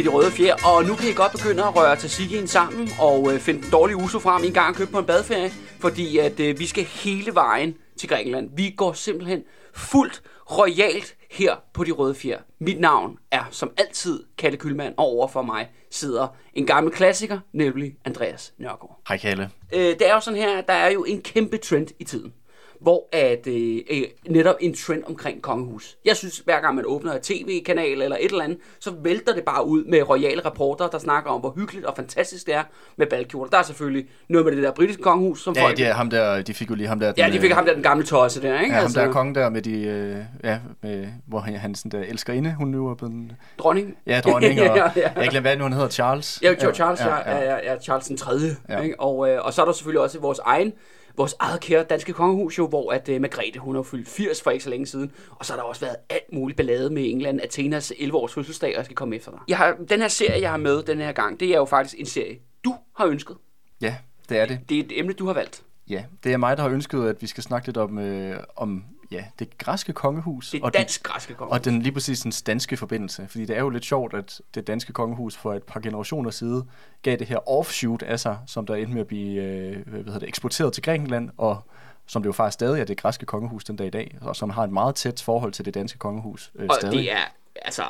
til De Røde Fjer, og nu kan I godt begynde at røre tzatzikien sammen og øh, finde den dårlige uso frem en gang købe på en badferie, fordi at øh, vi skal hele vejen til Grækenland. Vi går simpelthen fuldt royalt her på De Røde Fjer. Mit navn er som altid Kalle Kylmand, og over for mig sidder en gammel klassiker, nemlig Andreas Nørgaard. Hej Kalle. Øh, det er jo sådan her, at der er jo en kæmpe trend i tiden hvor at øh, øh, netop en trend omkring kongehus. Jeg synes, hver gang man åbner et tv-kanal eller et eller andet, så vælter det bare ud med royale rapporter, der snakker om, hvor hyggeligt og fantastisk det er med balkjoler. Der er selvfølgelig noget med det der britiske kongehus, som Ja, folk... er ham der, de fik jo lige ham der... ja, den, de fik øh, ham der, den gamle tosse der, ikke? Ja, ham der er kongen der med de... Øh, ja, med, hvor han, han sådan der elskerinde, hun nu er blevet... Dronning. Ja, dronning, og ja, ja. jeg glemmer, hvad nu han hedder, Charles. Ja, Charles, ja, ja, ja, ja, Charles den 3. Ja. Ikke? Og, øh, og så er der selvfølgelig også vores egen vores eget kære danske kongehus jo, hvor at uh, Margrethe, hun har fyldt 80 for ikke så længe siden, og så har der også været alt muligt ballade med England, Athenas 11-års fødselsdag, og jeg skal komme efter dig. Jeg har, den her serie, jeg har med den her gang, det er jo faktisk en serie, du har ønsket. Ja, det er det. Det er et emne, du har valgt. Ja, det er mig, der har ønsket, at vi skal snakke lidt om, øh, om ja, det græske kongehus. Det og den, dansk-græske kongehus. og den lige præcis den danske forbindelse. Fordi det er jo lidt sjovt, at det danske kongehus for et par generationer siden gav det her offshoot af sig, som der endte med at blive øh, hvad hedder det, eksporteret til Grækenland, og som det jo faktisk stadig er det græske kongehus den dag i dag, og som har et meget tæt forhold til det danske kongehus øh, Og stadig. det er altså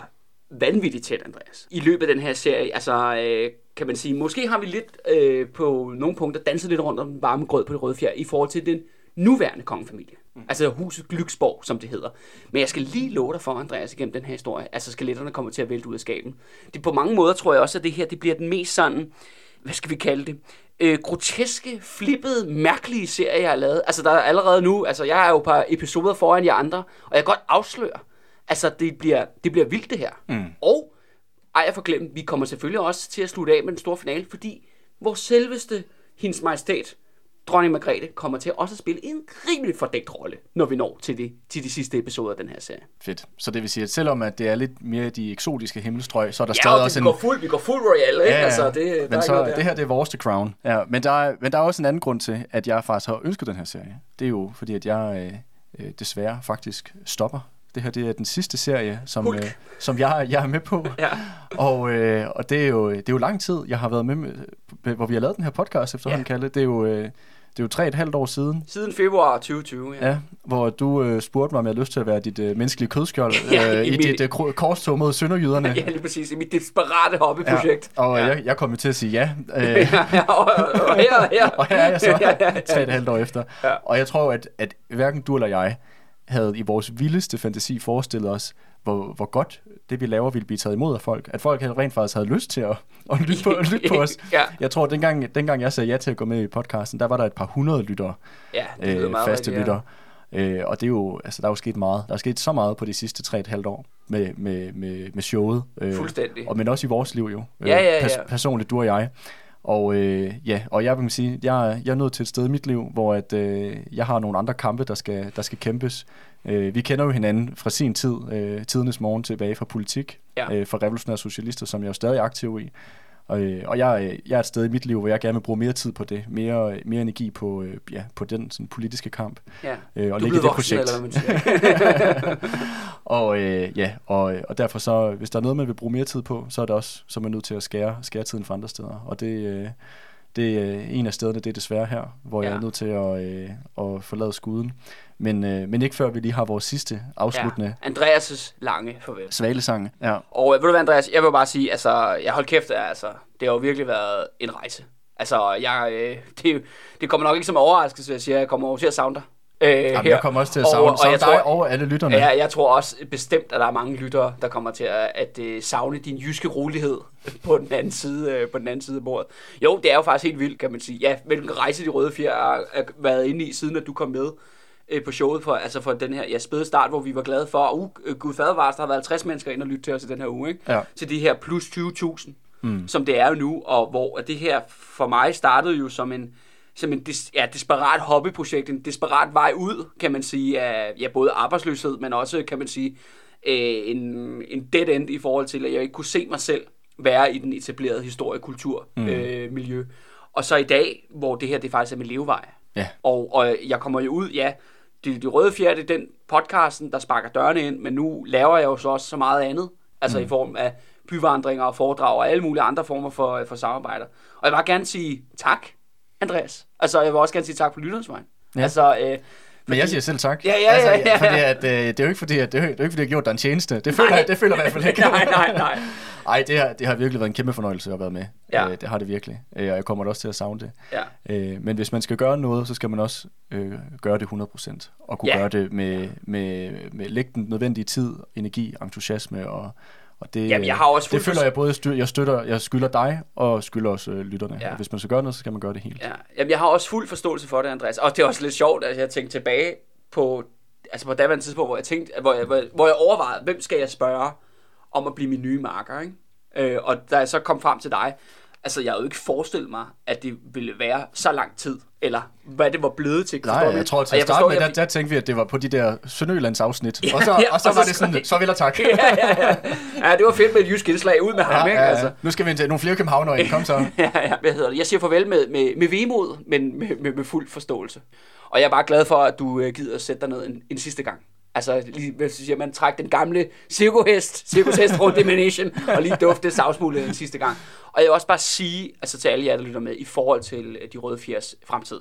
vanvittigt tæt, Andreas. I løbet af den her serie, altså øh, kan man sige, måske har vi lidt øh, på nogle punkter danset lidt rundt om den varme grød på det røde fjer i forhold til den nuværende kongefamilie. Mm. Altså huset Glyksborg, som det hedder. Men jeg skal lige love dig for, Andreas, igennem den her historie, altså skeletterne kommer til at vælte ud af skaben. Det, på mange måder tror jeg også, at det her det bliver den mest sådan, hvad skal vi kalde det, øh, groteske, flippede, mærkelige serie, jeg har lavet. Altså der er allerede nu, altså jeg er jo et par episoder foran jer andre, og jeg kan godt afsløre, Altså, det bliver, det bliver vildt det her. Mm. Og, ej, jeg forglemt, vi kommer selvfølgelig også til at slutte af med den store finale, fordi vores selveste, hendes majestæt, dronning Margrethe, kommer til også at spille en rimelig fordækt rolle, når vi når til de, til de sidste episoder af den her serie. Fedt. Så det vil sige, at selvom at det er lidt mere de eksotiske himmelstrøg, så er der Ja, stadig og også vi en... går fuld, vi går fuld royal, ikke? Altså, det, der er men ikke så, der. det her det er vores The Crown. Ja, men, der er, men der er også en anden grund til, at jeg faktisk har ønsket den her serie. Det er jo fordi, at jeg øh, øh, desværre faktisk stopper. Det her det er den sidste serie, som, Hulk. øh, som jeg, jeg er med på. Ja. Og, øh, og det, er jo, det er jo lang tid, jeg har været med, med, hvor vi har lavet den her podcast efterhånden, Ja. Kalle. Det er jo... Øh, det er jo tre et halvt år siden, Siden februar 2020, ja. ja, hvor du øh, spurgte mig, om jeg havde lyst til at være dit øh, menneskelige kødskjold Ja, øh, i i, mit- dit øh, korstog mod sønderjyderne. Ja, lige præcis. I mit desperate hobbyprojekt. Ja, og Ja. ja. jeg, jeg kom jo til at sige ja. Øh, Ja, og, og her, her. og her er jeg så Ja, ja, ja. tre og et halvt år efter. Ja. Og jeg tror, at, at hverken du eller jeg havde i vores vildeste fantasi forestillet os, hvor, hvor godt det, vi laver, ville blive taget imod af folk. At folk rent faktisk havde lyst til at, at lytte, på, lytte på os. Ja. Jeg tror, at dengang, dengang jeg sagde ja til at gå med i podcasten, der var der et par hundrede lyttere, Ja, det øh, meget faste rigtigt, ja. lyttere. Øh, og det er jo, altså, der er jo sket meget. Der er sket så meget på de sidste tre et halvt år med, med, med, med showet. Øh, Fuldstændig. Og men også i vores liv jo. Øh, Ja, ja, ja. personligt, du og jeg. Og øh, ja, og jeg vil sige, jeg, jeg er nået til et sted i mit liv, hvor at, øh, jeg har nogle andre kampe, der skal, der skal kæmpes. Øh, vi kender jo hinanden fra sin tid, øh, tidernes morgen tilbage fra politik, Ja. øh, fra revolutionære socialister, som jeg er jo stadig aktiv i. Og, øh, og jeg, øh, jeg er et sted i mit liv, hvor jeg gerne vil bruge mere tid på det, mere, mere energi på, øh, ja, på den sådan, politiske kamp. Ja. Øh, og du blevet det voksen, projekt. eller hvad og øh, ja, og, og derfor så, hvis der er noget, man vil bruge mere tid på, så er det også, så er man nødt til at skære, skære tiden fra andre steder. Og det, øh, det er en af stederne, det er desværre her, hvor ja. jeg er nødt til at, øh, at forlade skuden. Men, øh, men ikke før vi lige har vores sidste afsluttende ja. Andreas' lange farvel. ja. svalesang. Ja. Og øh, ved du hvad, Andreas, jeg vil bare sige, altså, jeg holdt kæft, altså, det har jo virkelig været en rejse. Altså, jeg, øh, det, det kommer nok ikke som overraskelse, at jeg siger, at jeg kommer over til at savne dig. Øh, Jamen, jeg kommer også til at Og- savne, og savne jeg dig tror- og alle lytterne. Ja, jeg tror også bestemt, at der er mange lyttere, der kommer til at, at uh, savne din jyske rolighed på den anden side, uh, på den anden side af bordet. Jo, det er jo faktisk helt vildt, kan man sige. Ja, hvilken rejse de røde fjer har, har været inde i, siden at du kom med uh, på showet for, altså for den her ja, spæde start, hvor vi var glade for, uh, gud fadervars, der har været 50 mennesker ind og lytte til os i den her uge, ikke? Ja. Til de her plus 20.000, mm. som det er jo nu, og hvor det her for mig startede jo som en, som en des, ja, desperat hobbyprojekt, en desperat vej ud, kan man sige, af ja, både arbejdsløshed, men også, kan man sige, øh, en, en dead end i forhold til, at jeg ikke kunne se mig selv være i den etablerede historie, kultur, mm. øh, miljø. Og så i dag, hvor det her det faktisk er min levevej. Ja. Og, og jeg kommer jo ud, ja, de, de røde fjer, det er den podcasten, der sparker dørene ind, men nu laver jeg jo så også så meget andet, altså mm. i form af byvandringer og foredrag og alle mulige andre former for, for samarbejder. Og jeg vil bare gerne sige tak, Andreas. Altså, jeg vil også gerne sige tak på lytternes. Ja. Altså, øh, Men jeg siger selv tak. Ja, ja, ja, ja, ja. Fordi at, øh, det er jo ikke fordi, at, det er, det er jo ikke fordi, jeg har gjort dig en tjeneste. Det føler, Nej. jeg, det føler jeg i hvert fald ikke. nej, nej, nej. Ej, det har, det har virkelig været en kæmpe fornøjelse at være med. Ja. Øh, det har det virkelig. Øh, og jeg kommer da også til at savne det. Ja. Øh, men hvis man skal gøre noget, så skal man også øh, gøre det 100%. Og kunne Ja. gøre det med, med, med lægge den nødvendige tid, energi, entusiasme. Og, og det, Jamen, jeg har også det føler jeg både, styr, jeg, støtter, jeg skylder dig, og skylder også øh, lytterne. Ja. Og hvis man skal gøre noget, så skal man gøre det helt. Ja, jamen jeg har også fuld forståelse for det, Andreas. Og det er også lidt sjovt, at jeg tænkte tilbage på, altså på daværende tidspunkt, hvor jeg tænkte, hvor jeg, hvor jeg overvejede, hvem skal jeg spørge om at blive min nye marker, ikke? Øh, og da jeg så kom frem til dig, altså jeg havde jo ikke forestillet mig, at det ville være så lang tid, eller hvad det var blevet til. Nej, du? jeg tror til at starte med, jeg der, der tænkte vi, at det var på de der Sønderjyllands afsnit. Ja, og, så, ja, og så og var så det sådan, så vil jeg tak. ja, ja, ja. ja, det var fedt med et jysk indslag ud med ham, ikke? ja, Altså. ja. Nu skal vi ind til nogle flere københavnere ind. Kom så. ja, ja, hvad hedder det? Jeg siger farvel med, med, med vemod, men med, med, med fuld forståelse. Og jeg er bare glad for, at du øh, gider at sætte dig ned en, en sidste gang. Altså, lige, hvad siger man, træk den gamle cirkushest, cirkushest rundt i Manation, og lige dufte savsmuldet den sidste gang. Og jeg vil også bare sige, altså til alle jer, der lytter med, i forhold til øh, de røde fjers fremtid.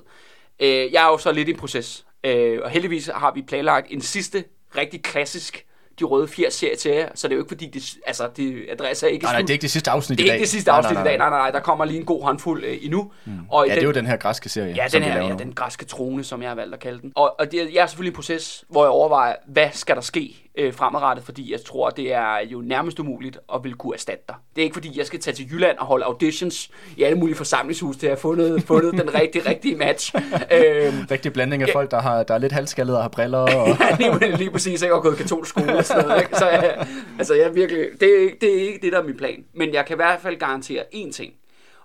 Øh, jeg er jo så lidt i en proces, øh, og heldigvis har vi planlagt en sidste rigtig klassisk de røde fjers serie til jer, så det er jo ikke fordi, det, altså, det adresser ikke Nej, nej, det er ikke det sidste afsnit det i er dag. ikke det sidste afsnit i dag, nej, nej, nej, der kommer lige en god håndfuld øh, endnu. Mm. Og i Ja, den, det er jo den her græske serie, Ja, den her, ja, den græske trone, som jeg har valgt at kalde den. Og, og det, jeg er selvfølgelig i proces, hvor jeg overvejer, hvad skal der ske øh, fremadrettet, fordi jeg tror, det er jo nærmest umuligt at vil kunne erstatte dig. Det er ikke fordi, jeg skal tage til Jylland og holde auditions i alle mulige forsamlingshus til at have fundet, fundet den rigtige, rigtige match. øhm, Rigtig blanding af folk, der, har, der er lidt halvskaldede og har briller. Og... lige, lige præcis, ikke? Og gået katolsk skole og sådan noget, ikke? Så jeg, altså, jeg virkelig, det, er, ikke- det er ikke det, der er min plan. Men jeg kan i hvert fald garantere én ting.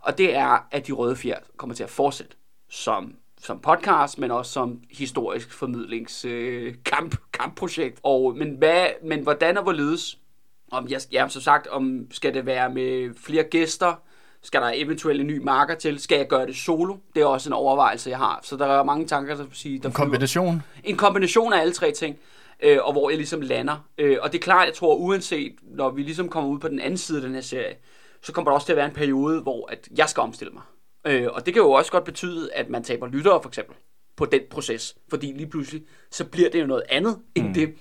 Og det er, at de røde fjer kommer til at fortsætte som, som podcast, men også som historisk formidlings øh, kamp, kampprojekt. Og, men, hvad, men hvordan og hvorledes? Om jeg, ja, som sagt, om skal det være med flere gæster? Skal der eventuelt en ny marker til? Skal jeg gøre det solo? Det er også en overvejelse, jeg har. Så der er mange tanker, der, sige, der En flyver kombination. en kombination af alle tre ting, øh, og hvor jeg ligesom lander. Øh, og det er klart, jeg tror, uanset når vi ligesom kommer ud på den anden side af den her serie, så kommer der også til at være en periode, hvor at jeg skal omstille mig. Øh, og det kan jo også godt betyde, at man taber lyttere for eksempel på den proces. Fordi lige pludselig, så bliver det jo noget andet, end det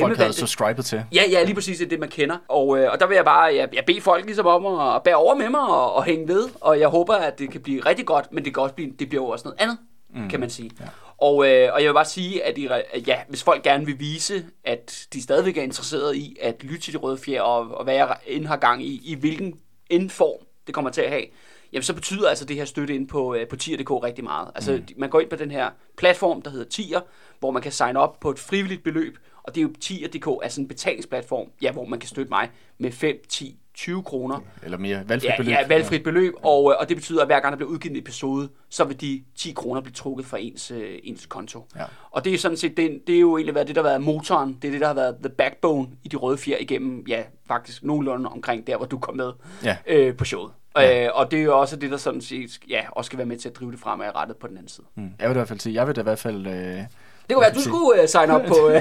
Folk havde subscribet til. Ja, ja, lige præcis det, det man kender. Og, øh, og der vil jeg bare jeg, jeg bede folk ligesom om at, at bære over med mig og, og hænge ved. Og jeg håber, at det kan blive rigtig godt, men det kan også blive, det bliver jo også noget andet, mm. kan man sige. Ja. Og, øh, og jeg vil bare sige, at, I, ja, hvis folk gerne vil vise, at de stadigvæk er interesserede i at lytte til de røde fjer, og, og hvad jeg end har gang i, i hvilken indform det kommer til at have, jamen så betyder altså det her støtte ind på, øh, på tier.dk rigtig meget. Altså mm. man går ind på den her platform, der hedder Tier, hvor man kan signe op på et frivilligt beløb, og det er jo tier.dk, altså en betalingsplatform, ja, hvor man kan støtte mig med 5, 10, 20 kroner. Eller mere valgfrit Ja, beløb. ja, valgfrit beløb, og, øh, og det betyder, at hver gang der bliver udgivet en episode, så vil de 10 kroner blive trukket fra ens, øh, ens konto. Ja. Og det er sådan set, det, det er jo egentlig været det, der har været motoren, det er det, der har været the backbone i de røde fjer igennem, ja, faktisk nogenlunde omkring der, hvor du kom med Ja. øh, på showet. Ja. Øh, og det er jo også det, der sådan set, ja, også skal være med til at drive det fremadrettet på den anden side. Mm. Jeg vil i hvert fald sige, jeg vil da i hvert fald... Øh, Det kunne være, at du skulle uh, sign op på, uh,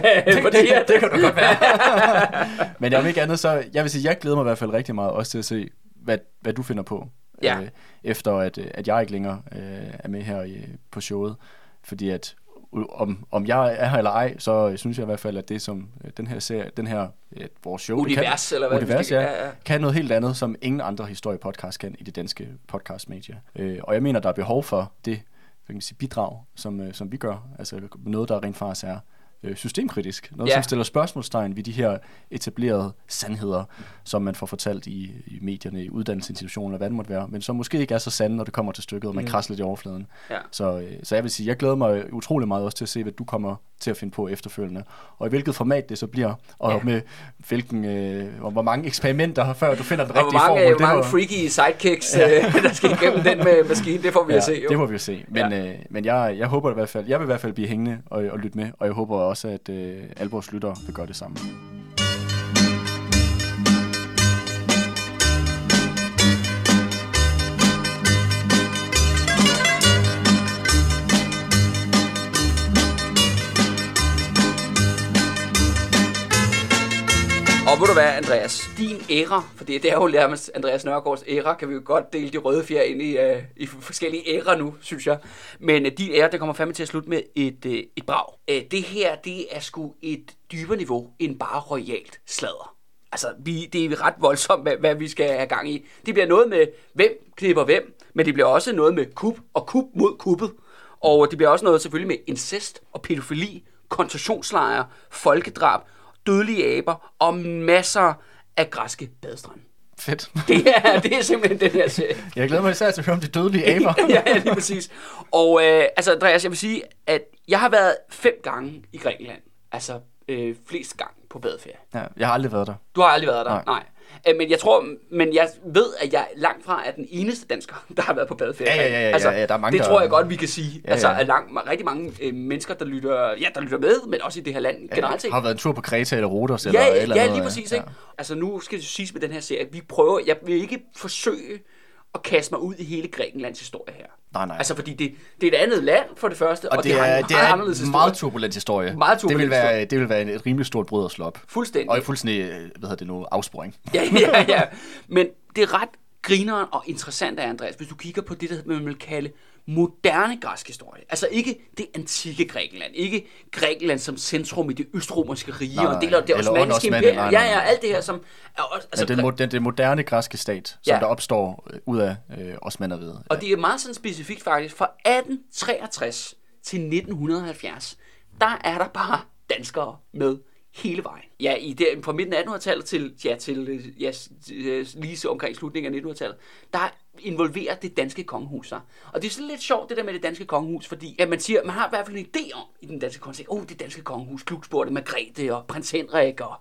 på det her. det kan du godt være. Men om ikke andet, så jeg vil sige, jeg glæder mig i hvert fald rigtig meget også til at se, hvad, hvad du finder på. Ja. Øh, efter at, øh, at jeg ikke længere øh, er med her i, på showet. Fordi at om, om jeg er her eller ej, så synes jeg i hvert fald, at det som øh, den her serie, den her, øh, vores show, Univers, kan, eller hvad univers, ja, ja, ja. kan noget helt andet, som ingen andre historiepodcast kan i det danske podcastmedie. Øh, og jeg mener, der er behov for det hvad kan man sige, bidrag, som, øh, som vi gør. Altså noget, der rent faktisk er øh, systemkritisk. Noget, Ja. som stiller spørgsmålstegn ved de her etablerede sandheder, som man får fortalt i, i medierne, i uddannelsesinstitutioner, hvad det måtte være, men som måske ikke er så sande, når det kommer til stykket, og man mm. krasser lidt i overfladen. Ja. Så, øh, så jeg vil sige, jeg glæder mig utrolig meget også til at se, hvad du kommer til at finde på efterfølgende, og i hvilket format det så bliver, og Ja. ja. med hvilken, øh, og hvor mange eksperimenter, før du finder den rigtige formel. hvor mange må- freaky sidekicks, øh, der skal igennem den med maskine, det får vi ja, at se. Jo. det må vi jo se. Men, Ja. ja. øh, men jeg, jeg håber i hvert fald, jeg vil i hvert fald blive hængende og, og lytte med, og jeg håber også, at øh, Alborgs lyttere vil gøre det samme. Ved du være, Andreas, din æra, for det er jo nærmest Andreas Nørgaards æra, kan vi jo godt dele de røde fjer ind i, uh, i forskellige æra nu, synes jeg. Men uh, din æra, der kommer fandme til at slutte med et, uh, et brag. Uh, det her, det er sgu et dybere niveau end bare royalt sladder. Altså, vi, det er ret voldsomt, hvad, hvad vi skal have gang i. Det bliver noget med, hvem klipper hvem, men det bliver også noget med kub og kub mod kuppet. Og det bliver også noget selvfølgelig med incest og pædofili, koncentrationslejre, folkedrab, dødelige aber og masser af græske badestrande. Fedt. Det er, det er simpelthen den her serie. Jeg glæder mig især til at høre om de dødelige aber. ja, lige præcis. Og øh, altså, Andreas, jeg vil sige, at jeg har været fem gange i Grækenland. Altså, øh, flest gang på badeferie. Ja, jeg har aldrig været der. Du har aldrig været der? Nej. Nej. Øh, Men jeg tror, men jeg ved, at jeg langt fra er den eneste dansker, der har været på badeferie. Ja, ja, ja, ja, ja, der er mange, det der- tror jeg godt, vi kan sige. Ja, altså, ja. at lang, rigtig mange øh, mennesker, der lytter, ja, der lytter med, men også i det her land generelt set. Har været en tur på Kreta eller Rhodos eller Ja, eller ja, lige præcis. Ja. Ikke? Altså nu skal det siges med den her serie, at vi prøver, jeg vil ikke forsøge at kaste mig ud i hele Grækenlands historie her. Nej, nej. Altså fordi det, det er et andet land for det første, og, Og det, har er, en det er anderledes en historie. meget turbulent historie. Meget det vil turbulent være, det vil være et rimelig stort brød at slå op. Fuldstændig. Og fuldstændig, øh, hvad hedder det nu, afsporing. Ja, ja, ja. Men det er ret grineren og interessant af, Andreas, hvis du kigger på det, der man vil kalde moderne græsk historie. Altså ikke det antikke Grækenland. Ikke Grækenland som centrum i det østromerske rige, Nej, og en del af det osmanniske imperium. Ja, ja, alt det her, som. Altså, den, mo- den, den moderne græske stat, som Ja. ja. der opstår øh, ud af øh, osmanderiet. Og det er meget sådan specifikt faktisk, fra 1863 til 1970, der er der bare danskere med hele vejen. Ja, i der, fra midten af 1800-tallet til, ja, til ja, lige så omkring slutningen af 1900-tallet, der involverer det danske kongehus sig. Og det er sådan lidt sjovt, det der med det danske kongehus, fordi at man siger, man har i hvert fald en idé om i den danske kontekst, åh, oh, det danske kongehus, klugspurgte Margrethe og prins Henrik og,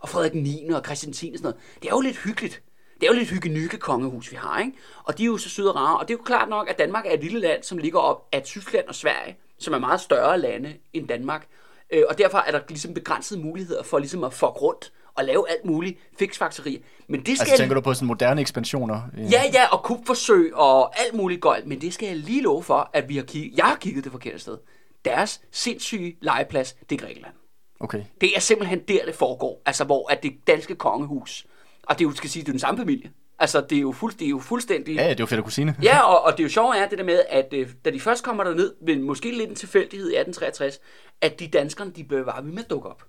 og Frederik 9. og Christian 10. og sådan noget. Det er jo lidt hyggeligt. Det er jo lidt hyggenykke kongehus, vi har, ikke? Og de er jo så søde og rare. Og det er jo klart nok, at Danmark er et lille land, som ligger op af Tyskland og Sverige, som er meget større lande end Danmark. Øh, og derfor er der ligesom begrænsede muligheder for ligesom at fuck rundt og lave alt muligt fiksfakseri. Men det skal Altså, tænker du på sådan moderne ekspansioner? Ja, ja, og kupforsøg og alt muligt gøjl. Men det skal jeg lige love for, at vi har kigget, jeg har kigget det forkerte sted. Deres sindssyge legeplads, det er Grækenland. Okay. Det er simpelthen der, det foregår. Altså, hvor at det danske kongehus, og det er jo, skal sige, det er den samme familie. Altså, det er jo, fuld, det er jo fuldstændig... Ja, ja, det er jo fedt at kusine. Ja, og, og det er jo sjovt er det der med, at øh, da de først kommer derned, men måske lidt en tilfældighed i 1863, at de danskerne, de blev bare ved med at dukke op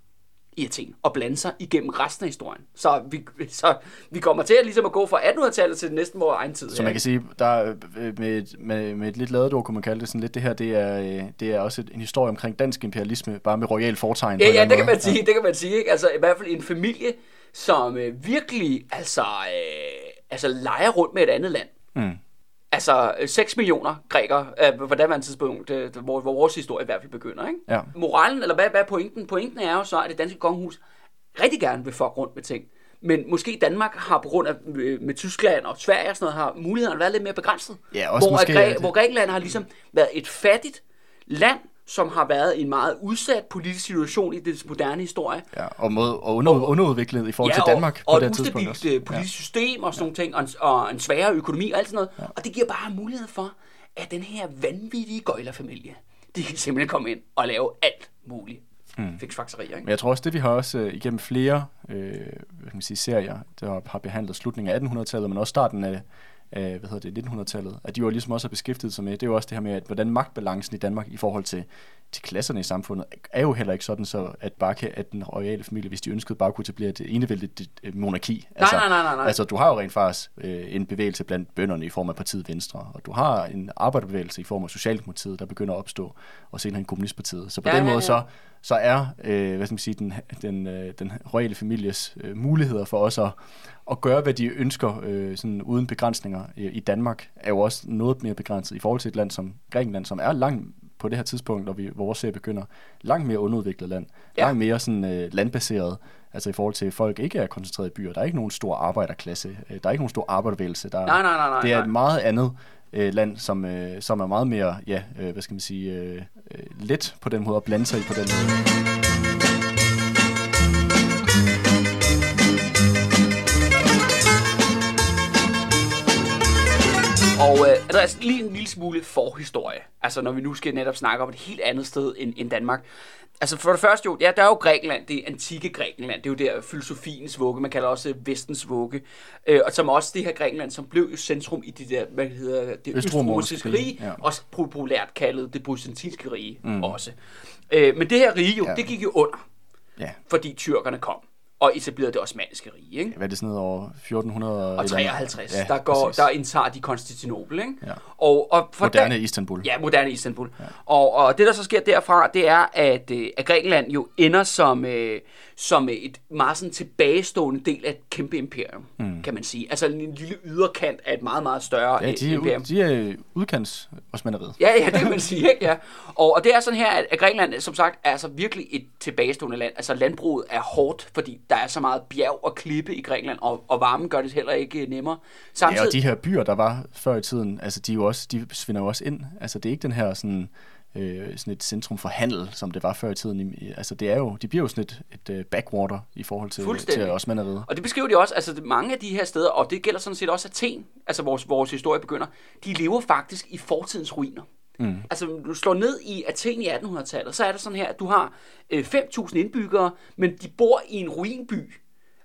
i Athen og blande sig igennem resten af historien. Så vi, så vi kommer til at, ligesom at gå fra 1800-tallet til næsten vores egen tid. Så man kan sige, der er, øh, med, et- med, med et lidt lavet ord, kunne man kalde det sådan lidt, det her, det er, øh, det er også en historie omkring dansk imperialisme, bare med royal foretegn. på Ja, ja, det kan man sige, det kan man sige, ikke? Altså i hvert fald en familie, som øh, virkelig, altså, øh, altså leger rundt med et andet land. Mm. Altså øh, 6 millioner grækere, øh, på daværende tidspunkt, øh, hvor, hvor vores historie i hvert fald begynder, ikke? Ja. Moralen, eller hvad, hvad er pointen? Pointen er jo så, at det danske kongehus rigtig gerne vil fuck rundt med ting. Men måske Danmark har på grund af øh, med Tyskland og Sverige og sådan noget, har mulighederne været lidt mere begrænset. Ja, også hvor, måske, Græ- at- hvor Grækenland har ligesom været et fattigt land, som har været en meget udsat politisk situation i dets moderne historie. Ja, og, mod, og under, underudviklet i forhold til og, Danmark og på et det tidspunkt også. øh, politisk system og sådan nogle ting, og en, og en sværere økonomi og alt sådan noget. Ja. Og det giver bare mulighed for, at den her vanvittige gøjlerfamilie, de kan simpelthen komme ind og lave alt muligt mm. fiksfakserier. Ikke? Men jeg tror også, det vi har også øh, igennem flere øh, hvad kan man sige, serier, der har behandlet slutningen af 1800-tallet, men også starten af, af hvad hedder det, 1900-tallet, at de jo ligesom også har beskæftiget sig med, det er jo også det her med, at hvordan magtbalancen i Danmark i forhold til, til klasserne i samfundet, er jo heller ikke sådan, så at bare kan, at den royale familie, hvis de ønskede, bare kunne etablere et enevældigt øh, monarki. Altså, nej, nej, nej, nej. Altså, du har jo rent faktisk øh, en bevægelse blandt bønderne i form af partiet Venstre, og du har en arbejderbevægelse i form af Socialdemokratiet, der begynder at opstå, og senere en kommunistpartiet. Så på Ja, ja, den ja, måde, ja. så så er øh, hvad skal man sige, den, den, øh, den royale families øh, muligheder for os at, at gøre, hvad de ønsker øh, sådan uden begrænsninger i, i Danmark, er jo også noget mere begrænset i forhold til et land som Grækenland, som er langt på det her tidspunkt, når, vi, hvor vores serie begynder, langt mere underudviklet land, Ja. langt mere sådan, øh, landbaseret, altså i forhold til, at folk ikke er koncentreret i byer. Der er ikke nogen stor arbejderklasse, øh, der er ikke nogen stor arbejderbevægelse. Der, Nej, nej, nej, nej, det er et meget andet øh, land, som, øh, som er meget mere, ja, øh, hvad skal man sige, øh, øh, let på den måde at blande sig i på den måde. Og øh, Andreas, lige en lille smule forhistorie. Altså når vi nu skal netop snakke om et helt andet sted end, end Danmark. Altså for det første jo, ja, der er jo Grækenland, det antikke Grækenland, det er jo der filosofiens vugge, man kalder også vestens vugge, øh, og som også det her Grækenland, som blev jo centrum i det der, hvad hedder det, østromerske rige, ja. også populært kaldet det byzantinske rige mm. også. Øh, men det her rige jo, ja. det gik jo under, ja. fordi tyrkerne kom og etablerede det osmanniske rige. Ikke? Hvad er det sådan noget over 1400? Og 53, ja, der, går, der indtager de Konstantinopel. Ikke? Ja. Og, og for moderne der, Istanbul. Ja, moderne Istanbul. Ja. Og, og det, der så sker derfra, det er, at, øh, at Grækenland jo ender som, øh, som et meget sådan tilbagestående del af et kæmpe imperium, mm. kan man sige. Altså en lille yderkant af et meget, meget større ja, de er, imperium. de er udkants osmanderiet. Ja, ja, det kan man sige. Ikke? Ja. Og, og det er sådan her, at Grækenland, som sagt, er altså virkelig et tilbagestående land. Altså landbruget er hårdt, fordi der er så meget bjerg og klippe i Grækenland, og, og varmen gør det heller ikke nemmere. Samtidig... Ja, og de her byer, der var før i tiden, altså de, er jo også, de svinder jo også ind. Altså det er ikke den her sådan øh, sådan et centrum for handel, som det var før i tiden. Altså det er jo, de bliver jo sådan et, et uh, backwater i forhold til, til osmanderiet. Og det beskriver de også, altså mange af de her steder, og det gælder sådan set også Athen, altså vores, vores historie begynder, de lever faktisk i fortidens ruiner. Mm. Altså, du slår ned i Athen i 1800-tallet, så er det sådan her, at du har øh, 5.000 indbyggere, men de bor i en ruinby,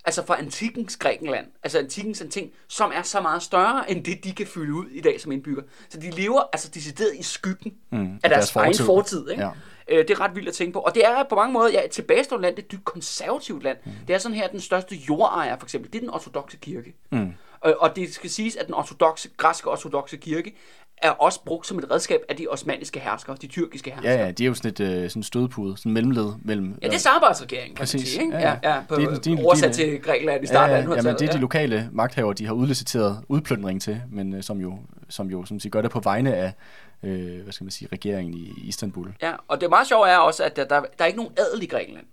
altså fra antikens Grækenland, altså antikens ting, som er så meget større, end det, de kan fylde ud i dag som indbygger. Så de lever altså decideret i skyggen mm, af deres, deres fortid. egen fortid. Ikke? Ja. Øh, det er ret vildt at tænke på. Og det er på mange måder ja, et tilbagestående land, det er et dybt konservativt land. Mm. Det er sådan her, den største jordejer, for eksempel, det er den ortodoxe kirke. Mm. Og det skal siges, at den ortodoxe, græske ortodoxe kirke er også brugt som et redskab af de osmaniske herskere, de tyrkiske herskere. Ja, ja, de er jo sådan et uh, sådan stødpude, sådan mellemled mellem... Ja, det er samarbejdsregeringen, kan Præcis. man sige, ikke? Ja, ja. ja på, de, de, oversat de, til Grækenland i starten ja, ja, af 1800-tallet. Ja, men det er de lokale magthavere, de har udliciteret udplyndring til, men uh, som jo, som jo som siger, gør det på vegne af uh, hvad skal man sige, regeringen i Istanbul. Ja, og det meget sjove er også, at der, der, der er ikke nogen adel i Grækenland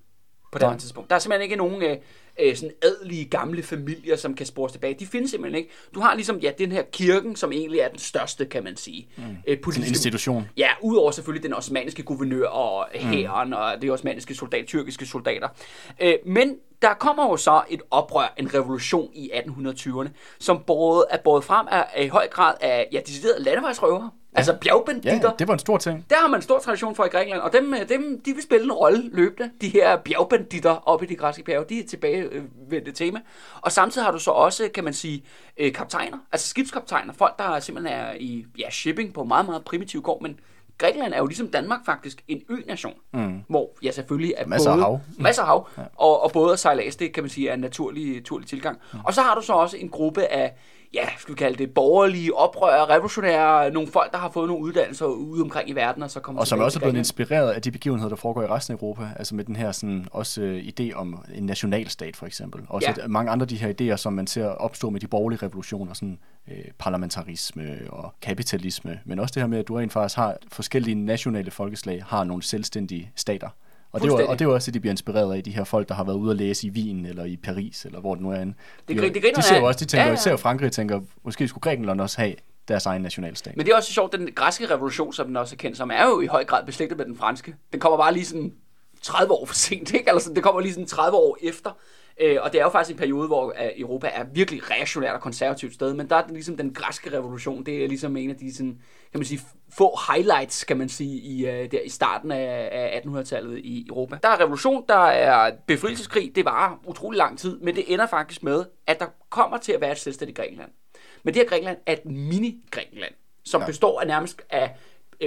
på det tidspunkt. Der er simpelthen ikke nogen øh, øh, sådan adelige gamle familier, som kan spores tilbage. De findes simpelthen ikke. Du har ligesom, ja, den her kirken, som egentlig er den største, kan man sige. Mm. Øh, politiske, en institution. Ja, udover selvfølgelig den osmaniske guvernør og hæren mm. og de osmaniske soldater, tyrkiske soldater. Øh, men der kommer jo så et oprør, en revolution i 1820'erne, som både er båret frem af, i høj grad af ja, deciderede landevejsrøvere, Ja. Altså bjergbanditter. Ja, det var en stor ting. Der har man en stor tradition for i Grækenland, og dem, øh, dem de vil spille en rolle løbende. De her bjergbanditter oppe i de græske bjerge, de er tilbage ved det tema. Og samtidig har du så også, kan man sige, øh, kaptajner, altså skibskaptajner, folk, der simpelthen er i ja, shipping på meget, meget primitiv kår, men Grækenland er jo ligesom Danmark faktisk en ø-nation, mm. hvor ja selvfølgelig er masser både, af hav, masser af hav ja. og, og både sejlads, det kan man sige er en naturlig, naturlig tilgang. Mm. Og så har du så også en gruppe af ja, skal vi kalde det, borgerlige oprør, revolutionære, nogle folk, der har fået nogle uddannelser ude omkring i verden, og så kommer Og som også er blevet inspireret af de begivenheder, der foregår i resten af Europa, altså med den her sådan, også uh, idé om en nationalstat for eksempel. Også ja. mange andre af de her idéer, som man ser opstå med de borgerlige revolutioner, sådan uh, parlamentarisme og kapitalisme, men også det her med, at du rent faktisk har forskellige nationale folkeslag, har nogle selvstændige stater. Og det, var, og det er også det, de bliver inspireret af, de her folk, der har været ude at læse i Wien, eller i Paris, eller hvor det nu er. De, det, det, de ser jo også, de tænker, ja, ja. ser Frankrig tænker, måske skulle Grækenland også have deres egen nationalstat. Men det er også sjovt, den græske revolution, som den også er kendt som, er jo i høj grad beslægtet med den franske. Den kommer bare lige sådan 30 år for sent, ikke? Altså, det kommer lige sådan 30 år efter. Øh, og det er jo faktisk en periode, hvor uh, Europa er virkelig reaktionært og konservativt sted, men der er ligesom den græske revolution, det er ligesom en af de sådan, kan man sige, få highlights, kan man sige, i, uh, der, i starten af, af 1800-tallet i Europa. Der er revolution, der er befrielseskrig, det var utrolig lang tid, men det ender faktisk med, at der kommer til at være et selvstændigt Grækenland. Men det her Grækenland er et mini-Grækenland, som ja. består af nærmest af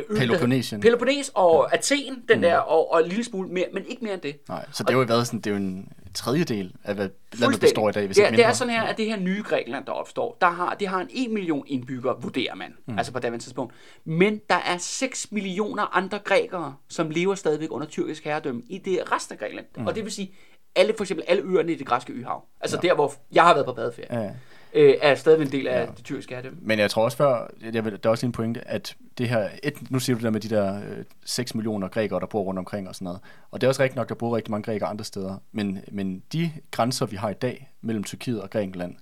øen, Peloponnesien. Peloponnes og ja. Athen, den mm. der, og, og en lille smule mere, men ikke mere end det. Nej, så det har jo været sådan, det er jo en tredjedel af, hvad landet består i dag, hvis ja, ikke det er sådan her, at det her nye Grækenland, der opstår, der har, det har en 1 million indbyggere, vurderer man, mm. altså på det tidspunkt. Men der er 6 millioner andre grækere, som lever stadigvæk under tyrkisk herredømme i det resten af Grækenland. Mm. Og det vil sige, alle, for eksempel alle øerne i det græske øhav. Altså ja. der, hvor jeg har været på badeferie. Ja øh, er stadig en del af ja. det tyrkiske herredømme. Men jeg tror også før, jeg vil, der er også en pointe, at det her, et, nu siger du der med de der øh, 6 millioner grækere, der bor rundt omkring og sådan noget, og det er også rigtigt nok, der bor rigtig mange grækere andre steder, men, men de grænser, vi har i dag mellem Tyrkiet og Grækenland,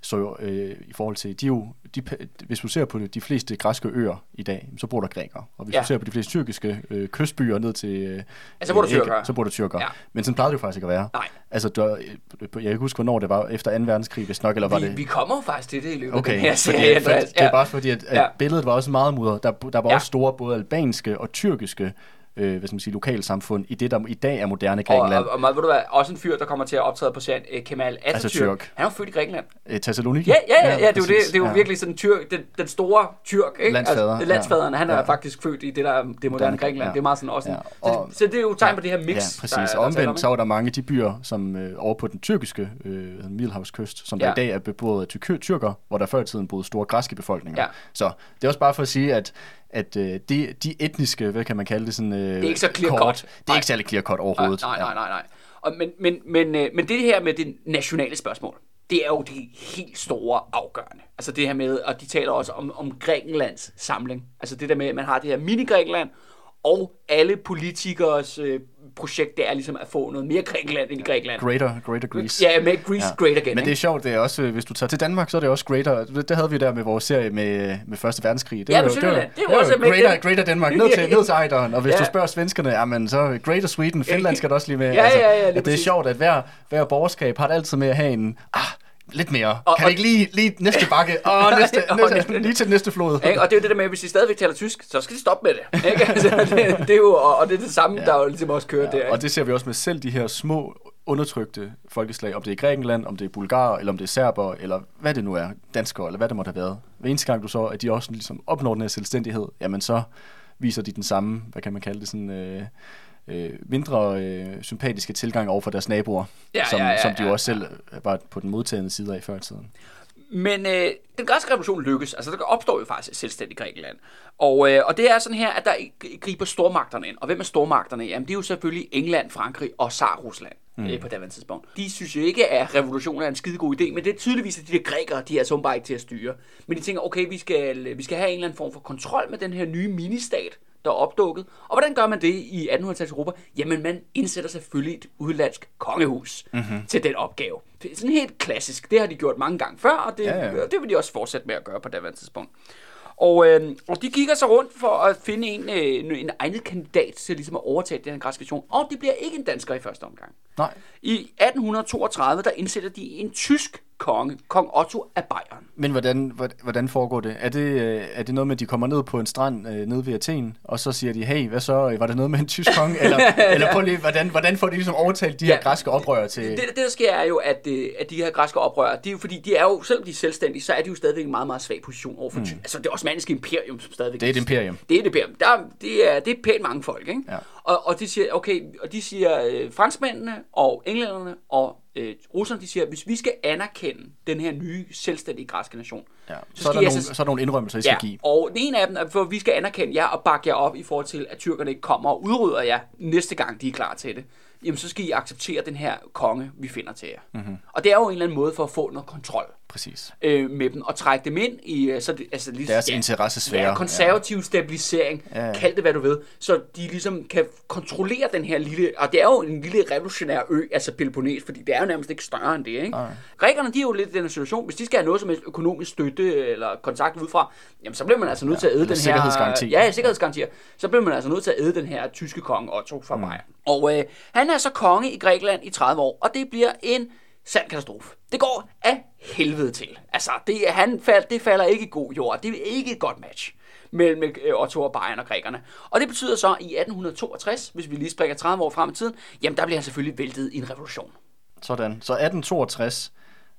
så øh, i forhold til, de jo, de, hvis du ser på de fleste græske øer i dag, så bor der grækere. Og hvis Ja. du ser på de fleste tyrkiske øh, kystbyer ned til... Øh, Ja, så bor der tyrkere. Så bor der tyrkere. Ja. Men sådan plejede det jo faktisk ikke at være. Nej. Altså, der, øh, jeg kan ikke huske, hvornår det var efter 2. verdenskrig, hvis nok, eller var Vi, det... vi kommer faktisk til det i løbet af Okay, den her fordi, serie, for, Andreas. det er bare fordi, at, at Ja. ja. billedet var også meget mudret. Der, der var Ja. også store både albanske og tyrkiske øh, hvad skal man sige, lokalsamfund i det, der i dag er moderne Grækenland. og, og, og ved du hvad, også en fyr, der kommer til at optræde på serien, eh, Kemal Atatürk. Atatürk. Han er jo født i Grækenland. Øh, Thessaloniki? Ja, ja, ja, ja, det er jo, det, det er jo Ja. virkelig sådan tyrk, den, den store tyrk, ikke? Landsfader, Altså, landsfaderen, han er ja. faktisk født i det, der er det moderne Grækenland. ja. Det er meget sådan også en, Ja, så, og- det, så det er jo tegn på det her mix, Ja, der, præcis. der, er om, omvendt, så var der mange af de byer, som øh, over på den tyrkiske øh, Middelhavskyst, som Ja. der i dag er beboet af tyr- tyrker, hvor der før i tiden boede store græske befolkninger. Ja. Så det er også bare for at sige, at at øh, de, de etniske, hvad kan man kalde det, sådan, øh, det er ikke så clear kort, cut. Det er Nej. ikke særlig clear cut overhovedet. Nej, nej, nej, nej. Og, men, men, men, øh, men det her med det nationale spørgsmål, det er jo det helt store afgørende. Altså det her med, og de taler også om, om Grækenlands samling. Altså det der med, at man har det her mini-Grækenland, og alle politikers øh, projekt, det er ligesom at få noget mere Grækenland ind i Grækenland. Greater, greater Greece. Ja, med Greece ja. Great Again. Men det er sjovt, det er også, hvis du tager til Danmark, så er det også Greater. Det, det havde vi der med vores serie med, med Første Verdenskrig. Det Ja, var jo- det var. Det er jo det var også med- Greater, Greater Danmark, ned til, ned til Ejderen. Og hvis Ja. du spørger svenskerne, jamen så Greater Sweden, Finland skal der også lige med. Ja, ja, ja, lige at det er præcis. sjovt, at hver, hver borgerskab har det altid med at have en, ah, lidt mere. Og- kan og- ikke lige, lige næste bakke? Næste, Og næste, næste- lige til næste flod. Ikke? Og det er jo det der med, at hvis de stadigvæk taler tysk, så skal de stoppe med det. Ikke? Altså, det, det er jo, og det er det samme, ja. der jo ligesom også kører ja, der. Ja, og Ikke? det ser vi også med selv de her små undertrykte folkeslag, om det er Grækenland, om det er bulgarer, eller om det er serber, eller hvad det nu er, danskere, eller hvad det måtte have været. Hver eneste gang du så, at de også ligesom opnår den her selvstændighed, jamen så viser de den samme, hvad kan man kalde det, sådan øh, øh, mindre øh, sympatiske tilgang over for deres naboer, Ja, som, ja, ja, som de jo ja, også selv var på den modtagende side af før i tiden. Men øh, den græske revolution lykkes. Altså, der opstår jo faktisk et selvstændigt Grækenland. Og, øh, og det er sådan her, at der gr- griber stormagterne ind. Og hvem er stormagterne? Jamen, det er jo selvfølgelig England, Frankrig og Tsar-Rusland mm. øh, på daværende tidspunkt. De synes jo ikke, at revolutionen er en skide god idé, men det er tydeligvis, at de der grækere, de er altså bare ikke til at styre. Men de tænker, okay, vi skal, vi skal have en eller anden form for kontrol med den her nye ministat, der er opdukket. Og hvordan gør man det i 1800-tallets Europa? Jamen, man indsætter selvfølgelig et udlandsk kongehus mm-hmm. til den opgave. Det er sådan helt klassisk. Det har de gjort mange gange før, og det, ja, Ja, det vil de også fortsætte med at gøre på daværende tidspunkt. Og, øh, og de kigger sig rundt for at finde en, øh, en egnet kandidat til ligesom at overtage den her græske. Og det bliver ikke en dansker i første omgang. Nej, I 1832, der indsætter de en tysk konge, kong Otto af Bayern. men hvordan, hvor- hvordan foregår det? Er det, øh, er det noget med, at de kommer ned på en strand øh, nede ved Athen, og så siger de, hey, hvad så, var det noget med en tysk konge? Eller, eller prøv lige, hvordan, hvordan får de ligesom overtalt de her Ja. græske oprørere til... Det, det, der sker er jo, at, øh, at de her græske oprørere, de er jo, fordi de er jo, selvom de er selvstændige, så er de jo stadigvæk en meget, meget svag position overfor mm. Altså det osmanniske imperium, som stadigvæk... Det er et imperium. Det er et imperium. Der, er- det, er, det er pænt mange folk, ikke? Ja. Og, og de siger, okay, og de siger, øh, franskmændene og englænderne og øh, russerne, de siger, hvis vi skal anerkende den her nye selvstændige græske nation, Ja. Så, skal er der nogle, altså- så er der nogle indrømmelser, I skal Ja, give. og den ene af dem er, for vi skal anerkende jer og bakke jer op i forhold til, at tyrkerne ikke kommer og udrydder jer næste gang, de er klar til det. Jamen, så skal I acceptere den her konge, vi finder til jer. Mhm. Mm-hmm. Og det er jo en eller anden måde for at få noget kontrol Præcis. øh, med dem, og trække dem ind i øh, så det, altså, ligesom, Deres interessesfære. Ja, konservativ stabilisering, Ja, ja. kald det hvad du ved, så de ligesom kan kontrollere den her lille, og det er jo en lille revolutionær ø, altså Peloponnes, fordi det er jo nærmest ikke større end det, ikke? Grækerne, de er jo lidt i den situation, hvis de skal have noget som helst økonomisk støtte eller kontakt udefra, jamen så bliver man altså nødt til at æde den her... sikkerhedsgaranti. Ja, ja, sikkerhedsgarantier. Så bliver man altså nødt til at æde den her tyske konge Otto fra Mm. Bayern. Og øh, han er så konge i Grækenland i 30 år, og det bliver en sand katastrofe. Det går af helvede til. Altså, det, han fald, det falder ikke i god jord. Det er ikke et godt match mellem øh, Otto og Bayern og grækerne. Og det betyder så, at i 1862, hvis vi lige springer 30 år frem i tiden, jamen der bliver han selvfølgelig væltet i en revolution. Sådan. Så 1862,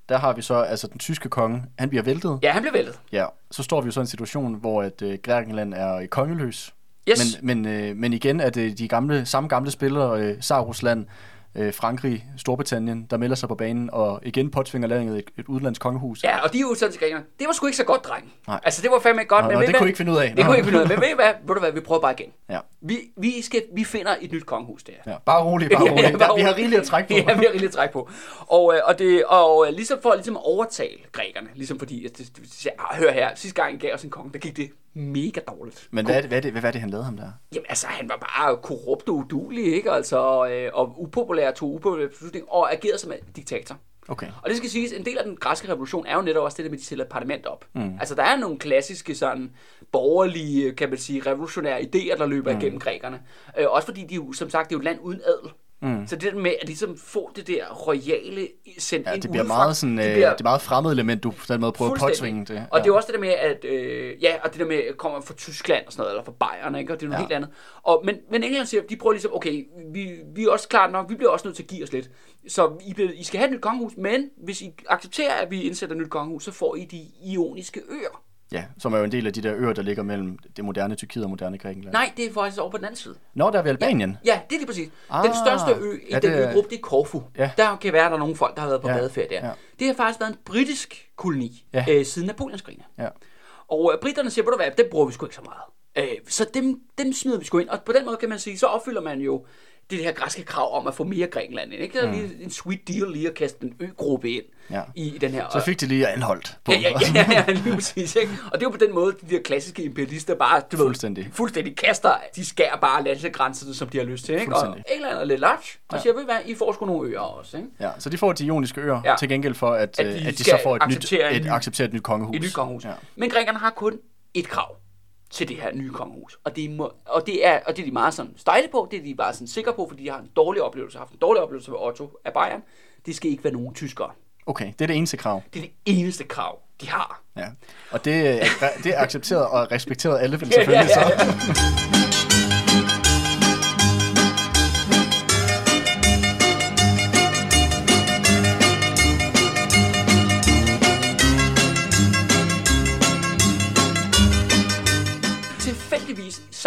der har vi så, altså den tyske konge, han bliver væltet. Ja, han blev væltet. Ja. Så står vi jo så i en situation, hvor at øh, Grækenland er kongeløs. Yes. Men, men, øh, men igen er det de gamle, samme gamle spillere, øh, Tsar-Rusland, øh, Frankrig, Storbritannien, der melder sig på banen, og igen påtvinger landet et, et udlandsk kongehus. Ja, og de er grækerne. Det var sgu ikke så godt, dreng. Nej. Altså, det var fandme ikke godt. Nå, men nå, det kunne hvad? I ikke finde ud af. Det kunne ikke finde ud af. Men ved hvad? Ved du hvad? Vi prøver bare igen. Ja. Vi, vi, skal, vi finder et nyt kongehus der. Ja, bare roligt, bare roligt. bare vi har rigeligt at trække på. Ja, vi har rigeligt at trække på. Og, øh, og, det, og øh, ligesom for ligesom at overtale grækerne, ligesom fordi, at det, de siger, "Ah, hør her, sidste gang I gav os en konge, der gik det mega dårligt. Men hvad er, det, hvad, er det, hvad er det, han lavede ham der? Jamen altså, han var bare korrupt og udulig, ikke? Altså, øh, og upopulær, tog upopulære beslutninger, og agerede som en diktator. Okay. Og det skal siges, en del af den græske revolution er jo netop også det der med, at de stiller et parlament op. Mm. Altså, der er nogle klassiske sådan borgerlige, kan man sige, revolutionære idéer, der løber mm. igennem grækerne. Øh, også fordi de jo, som sagt, det er jo et land uden adel. Mm. Så det der med at ligesom få det der royale sendt Ja, ind det bliver udefra, meget sådan, det, det bliver, det er meget fremmed element, du på den måde prøver at påtvinge det. Og det er også det der med, at øh, ja, og det der med, at kommer fra Tyskland og sådan noget, eller fra Bayern, ikke? og det er noget Ja. helt andet. Og, men, men England siger, de prøver ligesom, okay, vi, vi er også klart nok, vi bliver også nødt til at give os lidt. Så I, bliver, I skal have et nyt kongehus, men hvis I accepterer, at vi indsætter et nyt kongehus, så får I de ioniske øer. Ja, som er jo en del af de der øer, der ligger mellem det moderne Tyrkiet og moderne Grækenland. Nej, det er faktisk over på den anden side. Nå, der er ved Albanien. Ja, det er lige præcis. Ah, den største ø i ja, den det øgruppe, det er Korfu. Ja. Der kan være, der er nogle folk, der har været på Ja, badeferie der. ja. Det har faktisk været en britisk koloni Ja. øh, siden Napoleonskrigene. Ja. Og øh, britterne siger, ved du hvad, dem bruger vi sgu ikke så meget. Øh, så dem, dem smider vi sgu ind. Og på den måde kan man sige, så opfylder man jo det her græske krav om at få mere Grækenland ind. Ikke? Det er lige en sweet deal lige at kaste en øgruppe ind Mm. Ja. i, i den her. Så fik de lige anholdt på. Ja, ja, ja, ja, ja, lige præcis. Ikke? Og det er jo på den måde, de der klassiske imperialister bare du Fuldstændig. Ved, fuldstændig kaster, de skærer bare landsegrænserne, som de har lyst til. Ikke? Og. England er lidt large, og siger, ved hvad, I får sgu nogle øer også. Ikke? Ja, så de får de ioniske øer Ja. ja. til gengæld for, at, At at, de at de så får et nyt, et, ny- acceptere et nyt kongehus. Et nyt kongehus. Ja. Men grækerne har kun et krav til det her nye kongehus. Og det, må, og det, er, og det er de meget sådan stejle på, det er de bare sådan sikre på, fordi de har en dårlig oplevelse, har haft en dårlig oplevelse med Otto af Bayern. Det skal ikke være nogen tyskere. Okay, det er det eneste krav. Det er det eneste krav, de har. Ja. Og det, det er accepteret og respekteret alle selvfølgelig. Ja, ja, ja. Så.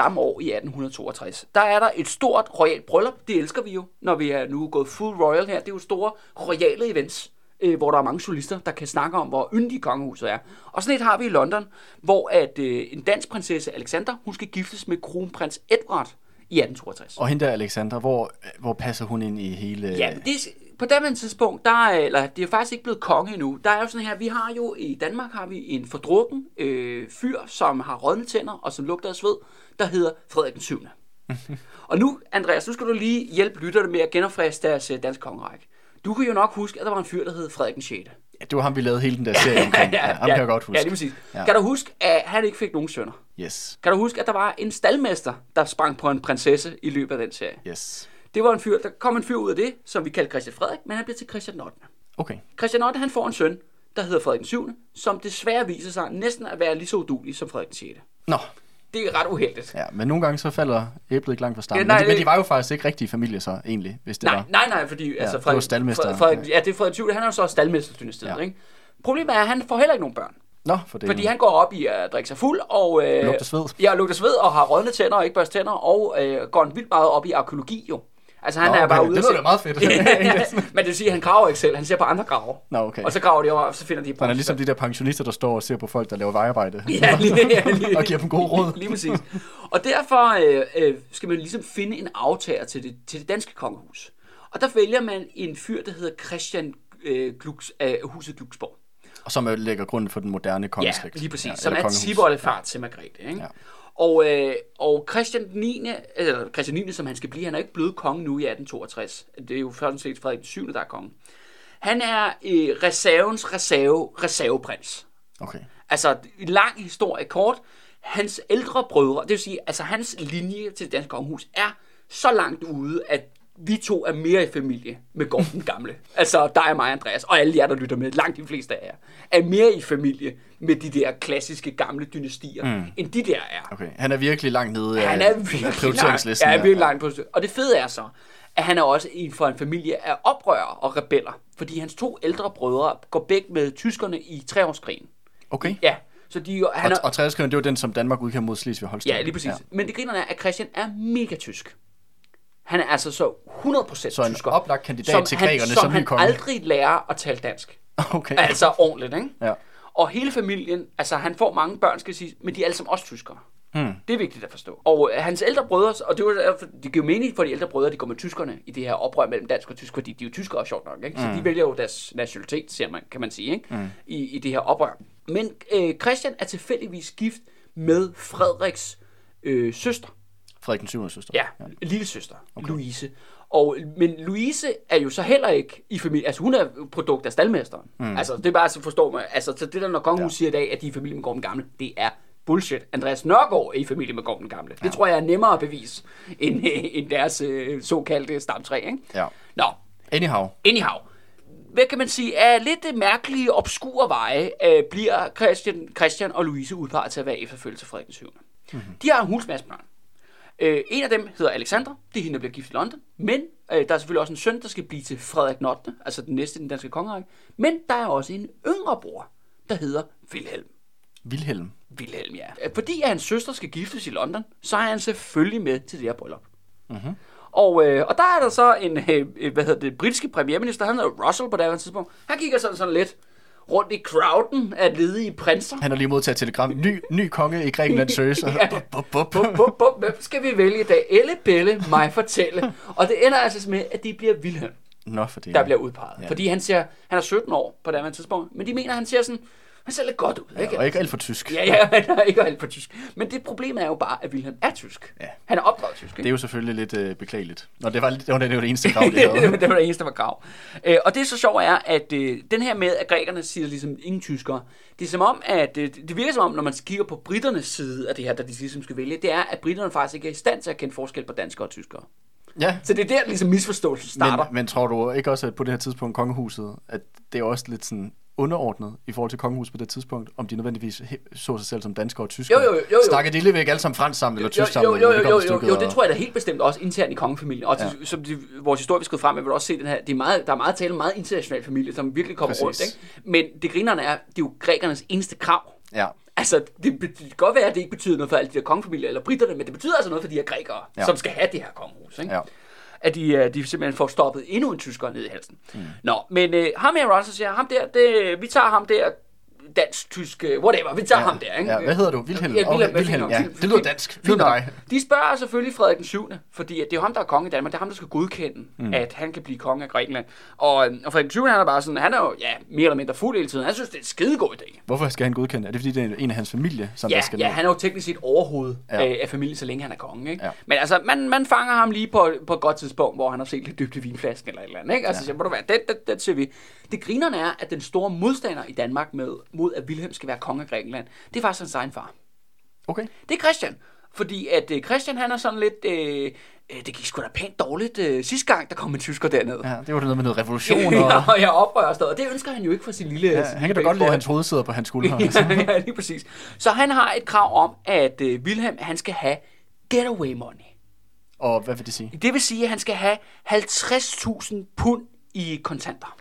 samme år i 1862, der er der et stort royalt bryllup. Det elsker vi jo, når vi er nu gået full royal her. Det er jo store royale events, øh, hvor der er mange journalister, der kan snakke om, hvor yndig kongehuset er. Og sådan et har vi i London, hvor at øh, en dansk prinsesse Alexander, hun skal giftes med kronprins Edward i 1862. Og hende der, Alexandra, hvor, hvor passer hun ind i hele... Ja, det, på daværende tidspunkt, der er, eller det er faktisk ikke blevet konge endnu. Der er jo sådan her, vi har jo i Danmark har vi en fordrukken øh, fyr, som har rådne tænder og som lugter af sved, der hedder Frederik den 7. og nu, Andreas, nu skal du lige hjælpe lytterne med at genopfriske deres øh, danske kongerække. Du kan jo nok huske, at der var en fyr, der hed Frederik den 6. Ja, det var ham, vi lavede hele den der serie omkring. ja, ham kan jeg godt huske. Ja, lige præcis. Ja. Ja. Kan du huske, at han ikke fik nogen sønner? Yes, Kan du huske, at der var en staldmester, der sprang på en prinsesse i løbet af den serie? yes. Det var en fyr, der kom en fyr ud af det, som vi kaldte Christian Frederik, men han blev til Christian 8. Okay. Christian 8, han får en søn, der hedder Frederik den 7., som desværre viser sig næsten at være lige så udulig som Frederik den 6. Nå, Det er ret uheldigt. ja, men nogle gange så falder æblet ikke langt fra stammen. Ja, nej, men, de, men de var jo faktisk ikke rigtige familie så, egentlig, hvis det Nej, var. nej, nej, fordi altså, det var staldmester. Frederik, Frederik, ja, det er Frederik 7., han er jo så staldmesterdynastiet, ja. Ja. ikke? Problemet er, at han får heller ikke nogen børn. Nå, for det. Fordi han går op i at drikke sig fuld og... Øh, Lugter sved. Ja, lugter sved og har rådne tænder og ikke børste tænder, og øh, går vildt meget op i arkeologi jo. Altså han Nå, er bare okay, ude det lyder da meget fedt. Men det vil sige, at han graver ikke selv, han ser på andre graver. Nå, okay. Og så graver de over, og så finder de Han er ligesom de der pensionister, der står og ser på folk, der laver vejarbejde. Ja, lige, ja, lige, Og giver dem gode råd. Lige præcis. Og derfor øh, øh, skal man ligesom finde en aftager til det, til det danske kongehus. Og der vælger man en fyr, der hedder Christian øh, Glux, af huset Glucksborg. Og som lægger grunden for den moderne Ja, kongeslægt. lige præcis. Ja, Ja, som er kongehus. tiboldefar til Margrethe. Ikke? Ja. Og, øh, og Christian 9., eller Christian 9., som han skal blive, han er ikke blevet konge nu i 1862. Det er jo først og set Frederik den 7., der er konge. Han er øh, reservens reserve, reserveprins. Okay. Altså, lang historie kort. Hans ældre brødre, det vil sige, altså hans linje til det danske kongehus er så langt ude, at vi to er mere i familie med Gorm den gamle. altså dig og mig, Andreas, og alle jer, der lytter med, langt de fleste af jer, er mere i familie med de der klassiske gamle dynastier, mm. end de der er. Okay. Han er virkelig langt nede Han er virkelig prioriteringslisten. langt, ja, virkelig langt på. Og det fede er så, at han er også en for en familie af oprørere og rebeller. Fordi hans to ældre brødre går begge med tyskerne i treårskrigen. Okay. Ja, så de, han Og, er, og tredskrigen, det var den, som Danmark udkæmpede mod Slesvig Holstein. Ja, lige præcis. Ja. Men det griner er, at Christian er mega tysk. Han er altså så 100% Så en tysker. oplagt kandidat som til han, grækerne som som han konge. aldrig lærer at tale dansk. Okay. Altså ordentligt, ikke? Ja. Og hele familien, altså han får mange børn, skal sige, men de er alle sammen også tyskere. Hmm. Det er vigtigt at forstå. Og øh, hans ældre brødre, og det, var, det giver mening for de ældre brødre, de går med tyskerne i det her oprør mellem dansk og tysk, fordi de er jo tyskere, sjovt nok. Ikke? Så Hmm. de vælger jo deres nationalitet, siger man, kan man sige, ikke? Mm. I, i det her oprør. Men øh, Christian er tilfældigvis gift med Frederiks øh, søster. Frederik den 7. søster. Ja, ja. lille søster, okay. Louise. Og, men Louise er jo så heller ikke i familie, altså hun er produkt af staldmesteren. Mm. Altså det er bare så forstå mig, altså så det der når kongehus ja. siger i dag, at de er i familie med Gorm den Gamle, det er bullshit. Andreas Nørgaard er i familie med Gorm den Gamle. Ja. Det tror jeg er nemmere at bevise, end, end deres øh, såkaldte stamtræ, ikke? Ja. Nå. Anyhow. Anyhow hvad kan man sige, af lidt mærkelige, obskure veje, øh, bliver Christian, Christian og Louise udpeget til at være efterfølgelse til Frederik 7. Mm-hmm. De har en hulsmasse børn. Øh, en af dem hedder Alexander, det er hende, der bliver gift i London, men øh, der er selvfølgelig også en søn, der skal blive til Frederik 8., altså den næste i den danske kongerække, men der er også en yngre bror, der hedder Wilhelm. Wilhelm? Wilhelm, ja. Fordi at hans søster skal giftes i London, så er han selvfølgelig med til det her bryllup. Mm-hmm. Og, øh, og der er der så en, øh, hvad hedder det, britiske premierminister, han hedder Russell på det her tidspunkt. Han kigger sådan, sådan lidt rundt i crowden af ledige prinser. Han har lige modtaget telegram. Ny, ny konge i Grækenland søges. ja. bup, bup, bup. Bup, bup, Hvem skal vi vælge i dag? Elle, Belle, mig fortælle. Og det ender altså med, at det bliver Wilhelm, Nå, for det. der bliver udpeget. Ja. Fordi han siger, han er 17 år på det her tidspunkt, men de mener, han ser sådan, han ser lidt godt ud. Ja, ikke? og ikke alt for tysk. Ja, ja, han er ikke alt for tysk. Men det problemet er jo bare, at Wilhelm er tysk. Ja. Han er opdraget tysk. Ikke? Det er jo selvfølgelig lidt øh, beklageligt. Nå, det var, det var, det var det eneste krav, det havde. det var det eneste, der var krav. Øh, og det så sjovt er, at øh, den her med, at grækerne siger ligesom ingen tyskere, det er som om, at øh, det virker som om, når man kigger på britternes side af det her, der de ligesom skal vælge, det er, at britterne faktisk ikke er i stand til at kende forskel på danskere og tyskere. Ja. Så det er der, ligesom misforståelsen starter. Men, men tror du ikke også, at på det her tidspunkt, kongehuset, at det er også lidt sådan underordnet i forhold til kongehuset på det tidspunkt, om de nødvendigvis så sig selv som danskere og tyskere. Jo, jo, jo, jo. Snakker de væk alle sammen fransk sammen, eller tysk sammen? Jo, jo, jo, jo, jo, jo, jo, det tror jeg da helt bestemt også internt i kongefamilien. Og ja. til, som de, vores historie, vi skal frem, jeg vil også se den her, det er meget, der er meget tale om meget international familie, som virkelig kommer Præcis. rundt. Ikke? Men det grinerne er, det er jo grækernes eneste krav. Ja. Altså, det, det kan godt være, at det ikke betyder noget for alle de der kongefamilier eller britterne, men det betyder altså noget for de her grækere, ja. som skal have det her kongehus. Ikke? Ja at de, øh, de simpelthen får stoppet endnu en tysker ned i halsen. Mm. Nå, men øh, ham her Russell siger, ham der, det, vi tager ham der, dansk, tysk, øh, whatever. Vi tager ja, ham der, ikke? Ja, hvad hedder du? Wilhelm? Ja, Wilhelm, oh, Wilhelm. Ja, det lyder dansk. Fint dig. De spørger selvfølgelig Frederik den 7., fordi det er ham, der er konge i Danmark. Det er ham, der skal godkende, mm. at han kan blive konge af Grækenland. Og, øh, og Frederik den 7., han er bare sådan, han er jo ja, mere eller mindre fuld hele tiden. Han synes, det er en skidegod idé. Hvorfor skal han godkende? Er det fordi, det er en af hans familie, som ja, der skal Ja, med? han er jo teknisk set overhoved ja. af, af familien, så længe han er konge. Ikke? Ja. Men altså, man, man fanger ham lige på, på et godt tidspunkt, hvor han har set lidt dybt i vinflasken eller et eller andet. Ikke? Altså, ja. så må du være, det, det, det, ser vi. Det grinerne er, at den store modstander i Danmark med, mod, at Wilhelm skal være konge af Grækenland, det er faktisk hans egen far. Okay. Det er Christian. Fordi at øh, Christian, han er sådan lidt... Øh, øh, det gik sgu da pænt dårligt øh, sidste gang, der kom en tysker derned. Ja, det var det noget med noget revolution. Og... ja, og jeg oprører og det ønsker han jo ikke for sin lille... Ja, sin han kan da godt lide, at hans hoved sidder på hans skulder. ja, ja, lige præcis. Så han har et krav om, at øh, Wilhelm, han skal have getaway money. Og hvad vil det sige? Det vil sige, at han skal have 50.000 pund i kontanter.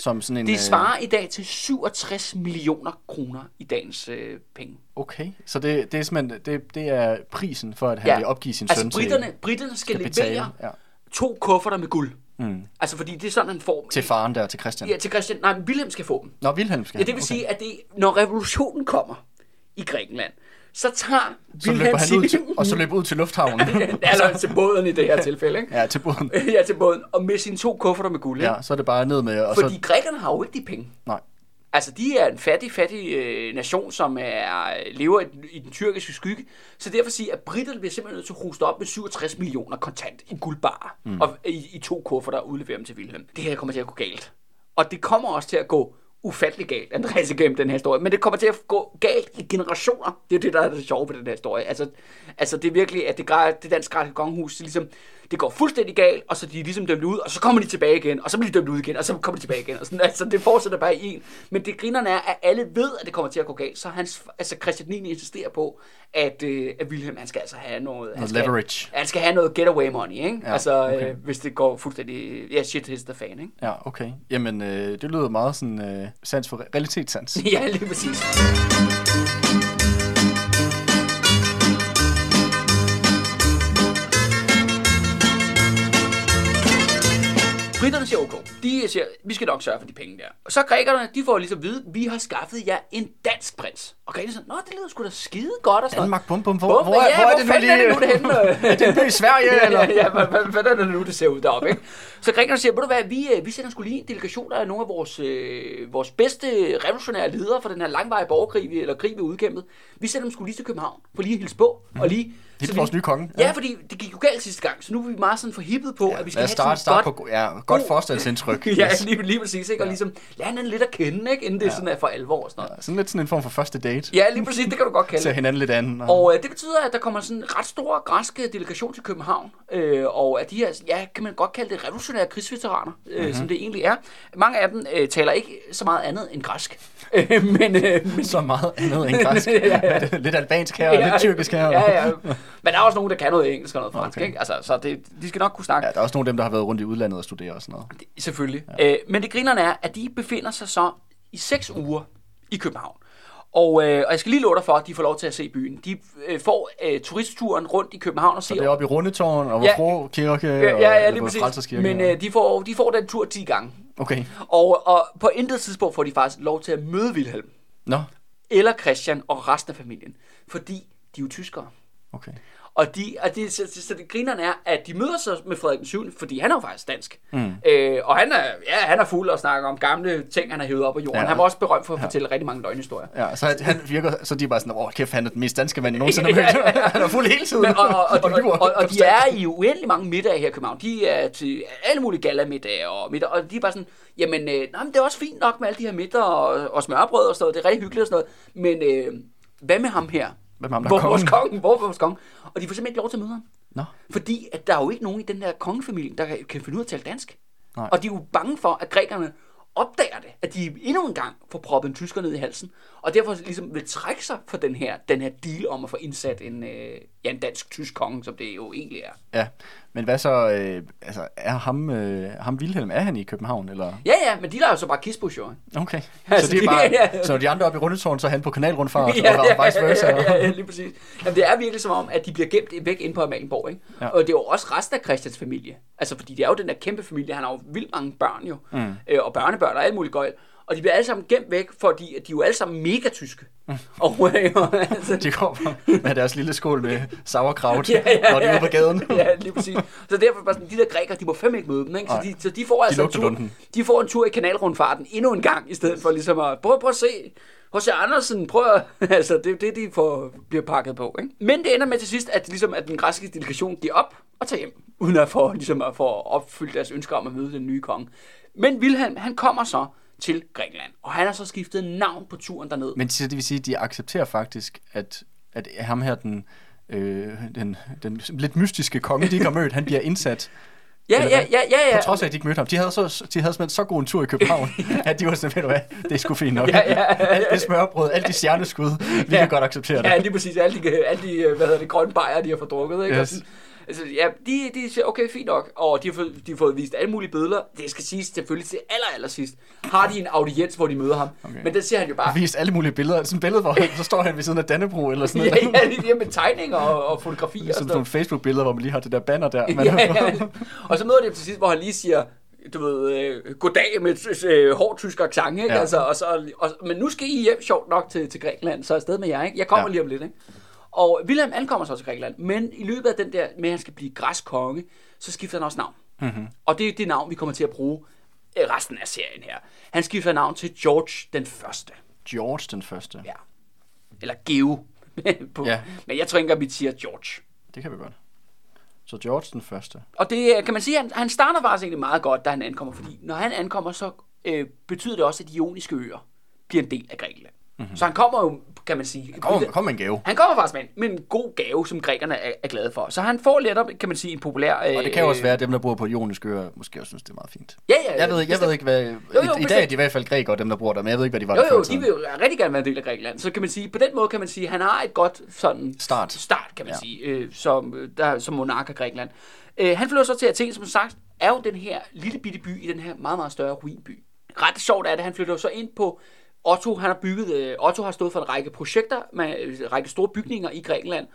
Som sådan en, det svarer øh... i dag til 67 millioner kroner i dagens øh, penge. Okay, så det, det er simpelthen det, det er prisen for, at han ja. vil opgive sin altså, søn britterne, til... britterne skal, skal betale, levere ja. to kufferter med guld. Mm. Altså fordi det er sådan, han får... Til faren der, til Christian? Ja, til Christian. Nej, Wilhelm skal få dem. Nå, Wilhelm skal Ja, det vil okay. sige, at det, når revolutionen kommer i Grækenland, så tager så løber han ud til, og så løber ud til lufthavnen. Eller til båden i det her tilfælde, ikke? Ja, til båden. ja, til båden. Og med sine to kufferter med guld? Ja, så er det bare ned med... Og Fordi så... grækerne har jo ikke de penge. Nej. Altså, de er en fattig, fattig øh, nation, som er, lever i, i den tyrkiske skygge. Så derfor siger at britterne bliver simpelthen nødt til at hoste op med 67 millioner kontant i guldbar. Mm. Og i, i to kufferter og udlevere dem til Wilhelm. Det her kommer til at gå galt. Og det kommer også til at gå ufattelig galt, Andreas, igennem den her historie. Men det kommer til at gå galt i generationer. Det er det, der er det sjove ved den her historie. Altså, altså det er virkelig, at det, det danske kongehus, det, ligesom, det går fuldstændig galt, og så de er ligesom dømt ud, og så kommer de tilbage igen, og så bliver de dømt ud igen, og så kommer de tilbage igen. Og sådan, altså, det fortsætter bare i en. Men det grinerne er, at alle ved, at det kommer til at gå galt. Så hans, altså Christian 9 insisterer på, at, øh, at Wilhelm, han skal altså have noget... Han skal, leverage. Han skal have noget getaway money, ikke? Ja, altså, okay. øh, hvis det går fuldstændig... Ja, shit hits the fan, ikke? Ja, okay. Jamen, øh, det lyder meget sådan øh, sans for realitetssans. ja, lige præcis. Britterne siger ok. De siger, vi skal nok sørge for de penge der. Og så grækerne, de får ligesom at vide, vi har skaffet jer en dansk prins. Og grækerne siger, nå, det lyder sgu da skide godt. Og så. Danmark, bum, bum, hvor, bum, hvor, ja, hvor, er det nu lige? Er det nu, det henne? er det en by i Sverige, eller? ja, ja, hvad, hvad er det nu, det ser ud deroppe, ikke? Så grækerne siger, ved du hvad, vi, øh, vi sender skulle lige en delegation af nogle af vores, øh, vores bedste revolutionære ledere for den her langvarige borgerkrig, eller krig, vi udkæmpet. Vi sender dem skulle lige til København, for lige at hilse på, mm. og lige Vi- vores nye konge. Ja, fordi det gik jo galt sidste gang, så nu er vi meget sådan forhippet på, at vi skal have starte, sådan starte godt, på ja, godt god- forstandsindtryk. ja, lige, lige præcis, ikke? Og ligesom lade hinanden lidt at kende, ikke? Inden det sådan er for alvor og sådan noget. Sådan lidt sådan en form for første date. Ja, lige præcis, det kan du godt kalde Ser det. hinanden lidt an. Og øh, det betyder, at der kommer sådan en ret stor græsk delegation til København, øh, og at de her, ja, kan man godt kalde det revolutionære krigsveteraner, øh, Mhm. mm-hmm. som det egentlig er. Mange af dem øh, taler ikke så meget andet end græsk, men, øh, men så meget andet end græsk. Ja, ja. Det lidt albansk her, og lidt tyrkisk her. Ja, ja. Men der er også nogen, der kan noget engelsk og noget fransk, Okay. ikke? Altså, så det, de skal nok kunne snakke. Ja, der er også nogle af dem, der har været rundt i udlandet og studere og sådan noget. Selvfølgelig. Ja. Øh, men det grinerne er, at de befinder sig så i seks uger i København. Og, øh, og jeg skal lige love dig for, at de får lov til at se byen. De øh, får øh, turistturen rundt i København og Så ser... det er oppe i Rundetårn og Ja. Vrå Kirke ja, ja, og ja, lige præcis. Men øh, de, får, de får den tur 10 gange. Okay. Og, og på intet tidspunkt får de faktisk lov til at møde Wilhelm. Nå, Eller Christian og resten af familien. Fordi de er jo tyskere. okay. Og, de, og det, så, så, så det grinerne er, at de møder sig med Frederik den 7., fordi han er jo faktisk dansk. Mm. Øh, og han er, ja, han er fuld og snakker om gamle ting, han har hævet op af jorden. Ja. Ja. Han var også berømt for at fortælle rigtig mange løgnhistorier. Ja, så han, virker, så de er bare sådan, åh kæft, han er den mest danske mand, jeg nogensinde har mødt. Han er fuld hele tiden. Men, og, og, og, og, lyver og, og de er i uendelig mange middage her i København. De er til alle mulige galamiddag og middag, og de er bare sådan, jamen, øh, nej, men det er også fint nok med alle de her middag og, og smørbrød og sådan noget. Det er rigtig hyggeligt og sådan noget. Men øh, hvad med ham her? Med ham, der Hvor kongen? konge? Hvor vores konge? Og de får simpelthen ikke lov til at møde ham. Nå, Fordi at der er jo ikke nogen i den der kongefamilie, der kan, kan finde ud af at tale dansk. Nej. Og de er jo bange for, at grækerne opdager det, at de endnu en gang får proppet en tysker ned i halsen, og derfor ligesom vil trække sig for den her, den her deal om at få indsat en, øh, ja, en dansk-tysk konge, som det jo egentlig er. ja. Men hvad så, øh, altså, er ham, øh, ham Wilhelm, er han i København, eller? Ja, ja, men de lader jo så bare kispus, jo. Okay. Altså, så det er de- bare, ja. så når de andre oppe i Rundetårn, så er han på kanalrundfart, ja, og vice versa. ja, ja, ja, lige præcis. Jamen, det er virkelig som om, at de bliver gemt væk inde på Amalienborg, ikke? Ja. Og det er jo også resten af Christians familie. Altså, fordi det er jo den der kæmpe familie. Han har jo vildt mange børn jo. Mm. Øh, og børnebørn og alt muligt gøjl. Og de bliver alle sammen gemt væk, fordi de er jo alle sammen mega tyske. Mm. og, øh, altså, De kommer med deres lille skål med sauerkraut, Ja, ja, når de er ude på gaden. ja, lige præcis. Så derfor bare sådan, de der grækere, de må fandme ikke møde dem, ikke? Så de, så de får altså en tur, lunden. de får en tur i kanalrundfarten endnu en gang, i stedet for ligesom at, prøv, prøv at se, H.C. Andersen, prøv at, altså det er det, de får, bliver pakket på, ikke? Men det ender med til sidst, at, ligesom, at den græske delegation giver op og tager hjem, uden at få, ligesom at få opfyldt deres ønsker om at møde den nye konge. Men Wilhelm, han kommer så til Grækenland, og han har så skiftet navn på turen derned. Men så det vil sige, at de accepterer faktisk, at, at ham her, den, øh, den, den lidt mystiske konge, de ikke har mødt, han bliver indsat. Ja, ja, ja, ja, ja. På trods af, at de ikke mødte ham. De havde, så, de havde simpelthen så god en tur i København, at de var sådan, ved du hvad, det er sgu fint nok. Ja, ja, ja, ja. Alt det smørbrød, alt de stjerneskud, vi Ja. kan godt acceptere det. Ja, lige præcis. Alle de, alle de hvad hedder det, grønne bajer, de har fået drukket, ikke? Yes. Og sådan- Altså, ja, de, de siger, okay, fint nok. Og de har, fået, de har fået vist alle mulige billeder. Det skal siges selvfølgelig til aller, aller sidst. Har de en audiens, hvor de møder ham. Okay. Men der ser han jo bare... vist alle mulige billeder. Sådan et billede, hvor han, så står han ved siden af Dannebro, eller sådan Ja, noget. ja, lige med tegninger og, og fotografier og Sådan nogle. Facebook-billeder, hvor man lige har det der banner der. Men, Ja, ja. Og så møder de til sidst, hvor han lige siger, du ved, øh, goddag med øh, hård tysk accent, ikke? Ja. Ja. Altså, og så, og, men nu skal I hjem sjovt nok til, til Grækenland, så afsted med jer, ikke? Jeg kommer Ja. ja. lige om lidt, ikke? Og Wilhelm ankommer så til Grækenland, men i løbet af den der med, at han skal blive græsk konge, så skifter han også navn. Mm-hmm. Og det er det navn, vi kommer til at bruge øh, resten af serien her. Han skifter navn til George den Første. George den første. Ja. Eller Geo. på, Ja. Men jeg tænker, at vi siger George. Det kan vi godt. Så George den første. Og det øh, kan man sige, han, han starter faktisk egentlig meget godt, da han ankommer, fordi når han ankommer, så øh, betyder det også, at de ioniske øer bliver en del af Grækenland. Mm-hmm. Så han kommer jo, kan man sige... Kom, kom med en gave. Han kommer faktisk med en, med en god gave, som grækerne er, er glade for. Så han får letop, kan man sige, en populær... Øh, Og det kan jo også være, at dem, der bor på Ioniske øer, måske også synes, det er meget fint. Ja, ja, Jeg ved, ikke- jeg ved ikke, hvad... Jo, jo, I, I dag er de i hvert fald grækere, dem, der bor der, men jeg ved ikke, hvad de var Jo, jo, i de vil jo rigtig gerne være en del af Grækenland. Så kan man sige, på den måde kan man sige, at han har et godt sådan Start. start kan man Ja. sige, øh, som, øh, der, som monark af Grækenland. Øh, han flytter så til Athen, som sagt, er jo den her lille bitte by i den her meget, meget større ruinby. Ret sjovt er det, han flytter jo så ind på Otto, han har bygget, øh, Otto har stået for en række projekter med øh, en række store bygninger i Grækenland.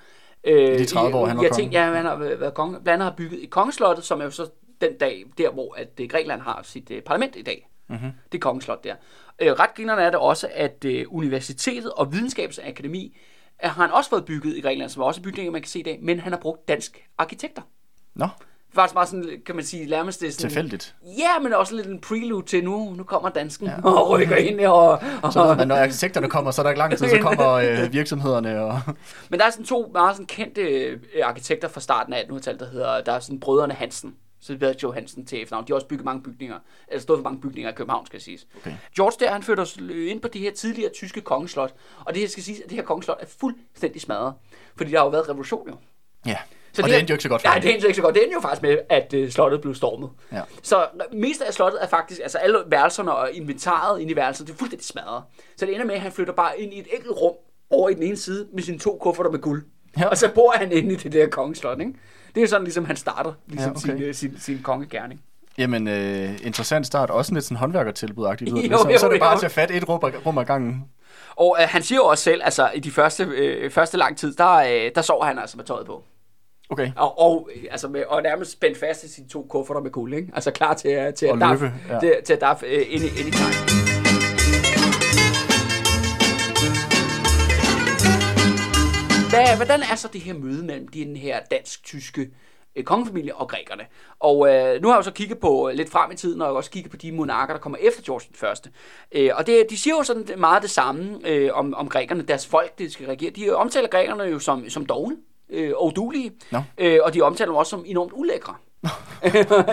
Øh, I de 30 år, han var i konge. Ja, han har været konge. Blandt andet har bygget i kongeslottet, som er jo så den dag, der hvor at øh, Grækenland har sit øh, parlament i dag. Mm-hmm. Det kongeslot der. Øh, ret grinerne er det også, at øh, universitetet og videnskabsakademi øh, har han også fået bygget i Grækenland, som er også bygninger, man kan se i dag, men han har brugt dansk arkitekter. Nå, Faktisk meget sådan, kan man sige, nærmest det sådan... Tilfældigt. Ja, men også lidt en prelude til nu. Nu kommer dansken ja. og rykker ind og... og Så når arkitekterne kommer, så er der ikke lang tid, så kommer øh, virksomhederne. Og... Men der er sådan to meget sådan kendte øh, arkitekter fra starten af 1800-tallet, der hedder, der er sådan brødrene Hansen. Så det hedder Joe Hansen til efternavn. De har også bygget mange bygninger, eller stået for mange bygninger i København, skal siges. Okay. George der, han førte os ind på det her tidligere tyske kongeslot. Og det her skal sige, at det her kongeslot er fuldstændig smadret. Fordi der har jo været revolution jo. Ja, Så og det endte jo ikke så godt for Nej, det endte jo ikke så godt. Det endte jo faktisk med, at øh, slottet blev stormet. Ja. Så mest af slottet er faktisk, altså alle værelserne og inventaret inde i værelset, det er fuldstændig smadret. Så det ender med, at han flytter bare ind i et enkelt rum over i den ene side med sine to kufferter med guld. Ja. Og så bor han inde i det der kongeslot, ikke? Det er sådan ligesom, han starter ligesom Ja, okay. sin, øh, sin, sin kongegærning. Jamen, øh, interessant start. Også lidt sådan håndværkertilbud-agtigt. det. Jo, så, jo, så er det bare jo. at tage fat et rum, rum ad gangen. Og øh, han siger jo også selv, altså i de første, øh, første lang tid, der, øh, der sover han altså med tøjet på. Okay. Og, og, altså med, og nærmest spændt fast i sine to kufferter med guld, ikke? Altså klar til, at- til, at, løbe, ja. til, til at daf øh, ind, i- ind i tegn. Hvad, hvordan er så det her møde mellem den her dansk-tyske øh, kongefamilie og grækerne? Og øh, nu har jeg jo så kigget på øh, lidt frem i tiden, og også kigget på de monarker, der kommer efter George den første. Øh, og det, de siger jo sådan meget det samme øh, om, om grækerne, deres folk, det skal regere. De omtaler grækerne jo som, som dogne øh, og udulige, Nå. øh, og de omtaler dem også som enormt ulækre.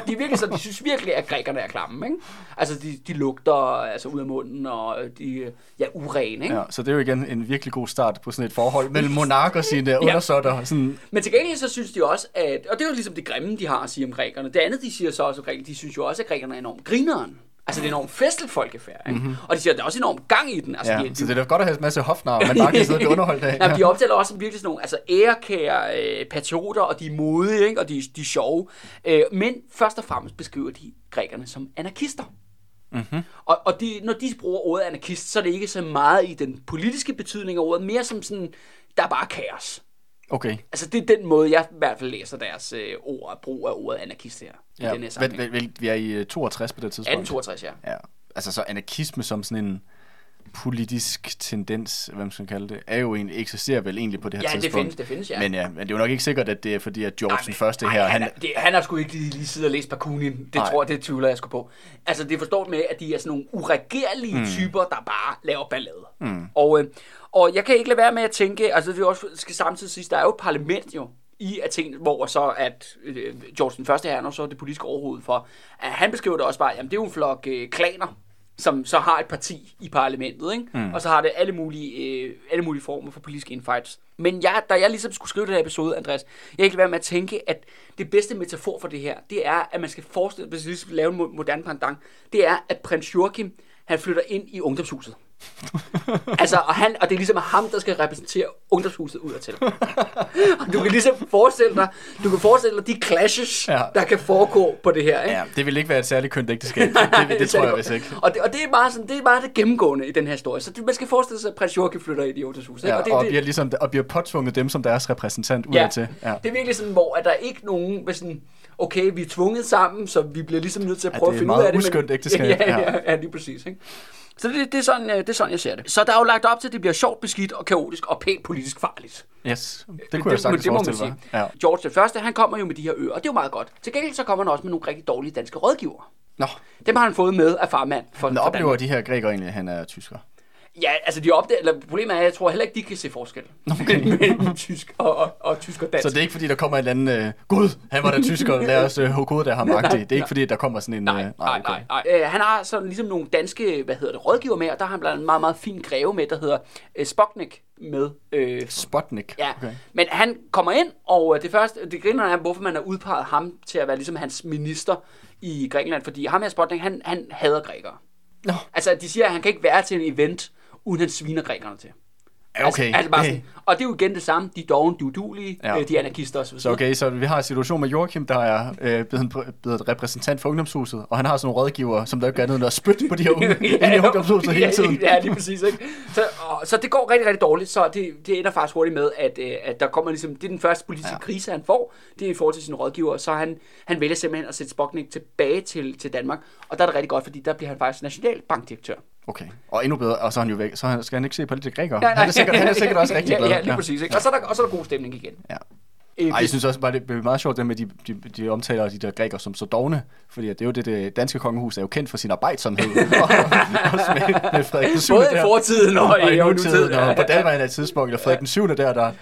de, er virkelig så, de synes virkelig, at grækerne er klamme. Ikke? Altså, de, de lugter altså, ud af munden, og de ja, urene. Ikke? Ja, så det er jo igen en virkelig god start på sådan et forhold mellem monark og sine undersåtter. Sådan, Men til gengæld så synes de også, at, og det er jo ligesom det grimme, de har at sige om grækerne. Det andet, de siger så også om grækerne, de synes jo også, at grækerne er enormt grineren. Altså, det er enormt festligt folkefærd, ikke? Mm-hmm. Og de siger, der er også enormt gang i den. Altså, ja, de, så det er da godt at have en masse hofnar, man bare kan sidde og blive underholdt af. Ja, de optaler også virkelig sådan nogle altså, ærekære øh, patrioter, og de er modige, ikke? og de, de er sjove. Øh, men først og fremmest beskriver de grækerne som anarkister. Mm-hmm. Og, og de, når de bruger ordet anarkist, så er det ikke så meget i den politiske betydning af ordet, mere som sådan, der er bare kaos. Okay. Altså, det er den måde, jeg i hvert fald læser deres øh, ord, brug af ordet anarkist her. I Ja, den her sammenhæng. vel, vel, vi er i øh, 62 på det tidspunkt. 1862, ja. Ja, altså så anarkisme som sådan en politisk tendens, hvad man skal kalde det, er jo egentlig, eksisterer vel egentlig på det her Ja, det tidspunkt. findes, det findes, ja. Men ja, men det er jo nok ikke sikkert, at det er fordi, at George den første her, han, han, er, det, han har sgu ikke lige, lige siddet og læst Bakunin. Det Nej. tror jeg, det tvivler jeg sgu på. Altså, det forstået med, at de er sådan nogle uregerlige mm. typer, der bare laver ballade. Mm. Og, øh, og jeg kan ikke lade være med at tænke, altså det er også, skal samtidig sige, der er jo et parlament jo, i Athen, hvor så at øh, George den første her, og så det politiske overhoved for, at han beskriver det også bare, jamen det er jo en flok øh, klaner, som så har et parti i parlamentet, ikke? Mm. og så har det alle mulige, øh, alle mulige former for politiske infights. Men jeg, da jeg ligesom skulle skrive den her episode, Andreas, jeg kan være med at tænke, at det bedste metafor for det her, det er, at man skal forestille, hvis vi skal lave en mo- moderne pendant, det er, at prins Joachim, han flytter ind i ungdomshuset. Altså, og, han, og det er ligesom ham, der skal repræsentere ungdomshuset udadtil. og du kan ligesom forestille dig, du kan forestille dig de clashes, Ja. ja. der kan foregå på det her. Ikke? ja, det vil ikke være et særligt kønt ægteskab. Det, det, det tror jeg vist ikke. Og det, og det er bare sådan, det er bare det gennemgående i den her historie. Så det, man skal forestille sig, at prins Joachim flytter ind i ungdomshuset. Ja, og det, og, det, bliver ligesom, og bliver påtvunget dem som deres repræsentant ja, udadtil. Ja. det er virkelig sådan, hvor at der er ikke nogen, med sådan, okay, vi er tvunget sammen, så vi bliver ligesom nødt til at Ja, prøve det er at finde meget ud af det. uskønt ægteskab, Ja, ja, ja. ja, ja, lige præcis. Ikke? Så det, det, er sådan, øh, det er sådan, jeg ser det. Så der er jo lagt op til, at det bliver sjovt, beskidt og kaotisk og pænt politisk farligt. Yes, det kunne jeg sagtens det må man sige. Ja. George den første, han kommer jo med de her øer, og det er jo meget godt. Til gengæld så kommer han også med nogle rigtig dårlige danske rådgivere. Nå, Dem har han fået med af farmand for, men oplever de her grækere egentlig, at han er tysker? Ja, altså de opdager, eller problemet er, at jeg tror heller ikke, de kan se forskel okay. mellem tysk og, og, og tysk og dansk. Så det er ikke fordi, der kommer en eller anden, øh, Gud, han var der tysker, lad os øh, hovedet af ham agtigt. Det er ikke fordi, der kommer sådan en... Nej, øh, nej, okay. nej. nej. Øh, han har sådan ligesom nogle danske, hvad hedder det, rådgiver med, og der har han blandt andet en meget, meget fin greve med, der hedder øh, Spoknik med. Øh, Sputnik. ja, Okay. men han kommer ind, og øh, det første, det griner er, hvorfor man har udpeget ham til at være ligesom hans minister i Grækenland, fordi ham her Sputnik, han, han hader grækere. Nå, Altså, de siger, at han kan ikke være til en event, uden han sviner grækerne til. ja, okay. Altså, altså bare Hey. sådan, og det er jo igen det samme. De doven, de udulige, Ja. ja. de er anarkister osv. Så okay, så vi har en situation med Joachim, der er øh, blevet, blevet repræsentant for ungdomshuset, og han har sådan nogle rådgiver, som der ikke gør andet end at spytte på de her unge inde i ungdomshuset hele tiden. Ja, lige præcis. Ikke? Så, og, så det går rigtig, rigtig dårligt, så det, det ender faktisk hurtigt med, at, øh, at der kommer ligesom, det er den første politiske Ja. ja. krise, han får, det er i forhold til sine rådgiver, så han, han vælger simpelthen at sætte Spoknik tilbage til, til Danmark, og der er det rigtig godt, fordi der bliver han faktisk nationalbankdirektør. Okay, og endnu bedre, og så, er han jo væk, så skal han ikke se på lidt grækere. Han er sikkert, han er sikkert også rigtig ja, glad. Ja, lige præcis. Ikke? Og, så er der, og så er der god stemning igen. Ja. Øh, Ej, jeg synes også bare, det er meget sjovt, det med, de, de, de omtaler de der grækere som så dogne, fordi det er jo det, det danske kongehus er jo kendt for sin arbejdsomhed. også med, med Frederik den 7. Både i der, fortiden og, og i og nutiden, Ja, og på daværende tidspunkt, og Frederik den 7. der, der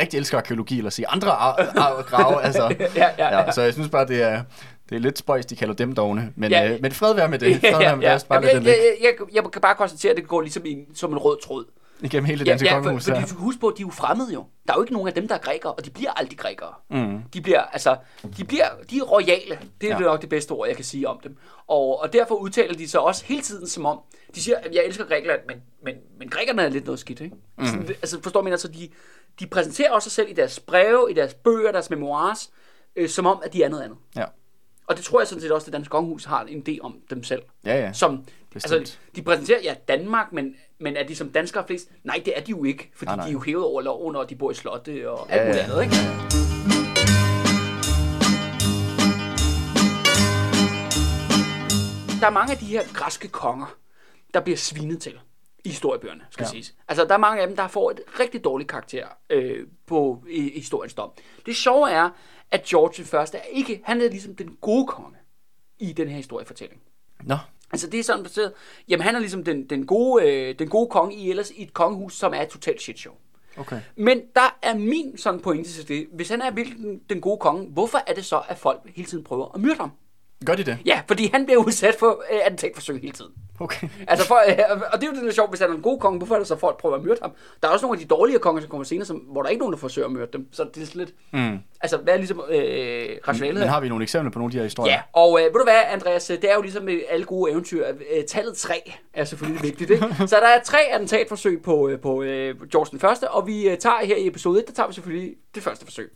rigtig elsker arkeologi, eller sige andre ar- ar- grave, altså. ja, ja, ja. Så jeg synes bare, det er, det er lidt spøjs, de kalder dem dogne, men, Ja. øh, men fred være med det. Fred være med bare jeg, jeg, jeg, jeg, jeg kan bare konstatere, at det går ligesom en- som en rød tråd. igennem hele Ja, danske ja, kongehus. for, for husk på, at de er jo fremmede jo. Der er jo ikke nogen af dem, der er grækere, og de bliver aldrig grækere. Mm. De bliver, altså, de bliver, de er royale. Det er Ja. nok det bedste ord, jeg kan sige om dem. Og, og derfor udtaler de sig også hele tiden som om, de siger, at jeg elsker Grækenland, men, men, men grækerne er lidt noget skidt, ikke? Mm. Sådan, altså, forstår man, altså, de, de præsenterer også sig selv i deres breve, i deres bøger, deres memoirs, øh, som om, at de er noget andet. Ja. Og det tror jeg sådan set også, at Dansk Kongehus har en idé om dem selv. Ja, ja. Som, Bestemt. altså, de præsenterer, ja, Danmark, men, men er de som danskere flest? Nej, det er de jo ikke, fordi Nej, nej, de er jo hævet over loven, og de bor i slotte og alt Ja, muligt ja. andet, ikke? Der er mange af de her græske konger, der bliver svinet til i historiebøgerne, skal ja. siges. Altså, der er mange af dem, der får et rigtig dårligt karakter øh, på i, i historiens dom. Det sjove er, at George den første er ikke, han er ligesom den gode konge i den her historiefortælling. Nå, Altså det er sådan baseret, jamen han er ligesom den, den, gode, øh, den gode konge i ellers i et kongehus, som er et totalt shit show. okay. Men der er min sådan pointe til det, hvis han er virkelig den, den gode konge, hvorfor er det så, at folk hele tiden prøver at myrde ham? Gør de det? Ja, fordi han bliver udsat for øh, attentatforsøg hele tiden. Okay. Altså for, øh, og det er jo er sjovt, hvis han er en god konge, hvorfor er det så folk prøver at myrde ham? Der er også nogle af de dårlige konger, som kommer senere, som, hvor der er ikke nogen, der forsøger at myrde dem. Så det er sådan lidt, Mm. altså hvad er ligesom øh, rationalet Men har vi nogle eksempler på nogle af de her historier? Ja, og øh, ved du hvad, Andreas, det er jo ligesom med alle gode eventyr, øh, tallet 3 er selvfølgelig vigtigt, ikke? Så der er tre attentatforsøg på, øh, på øh, George den første, og vi øh, tager her i episode 1, der tager vi selvfølgelig det første forsøg.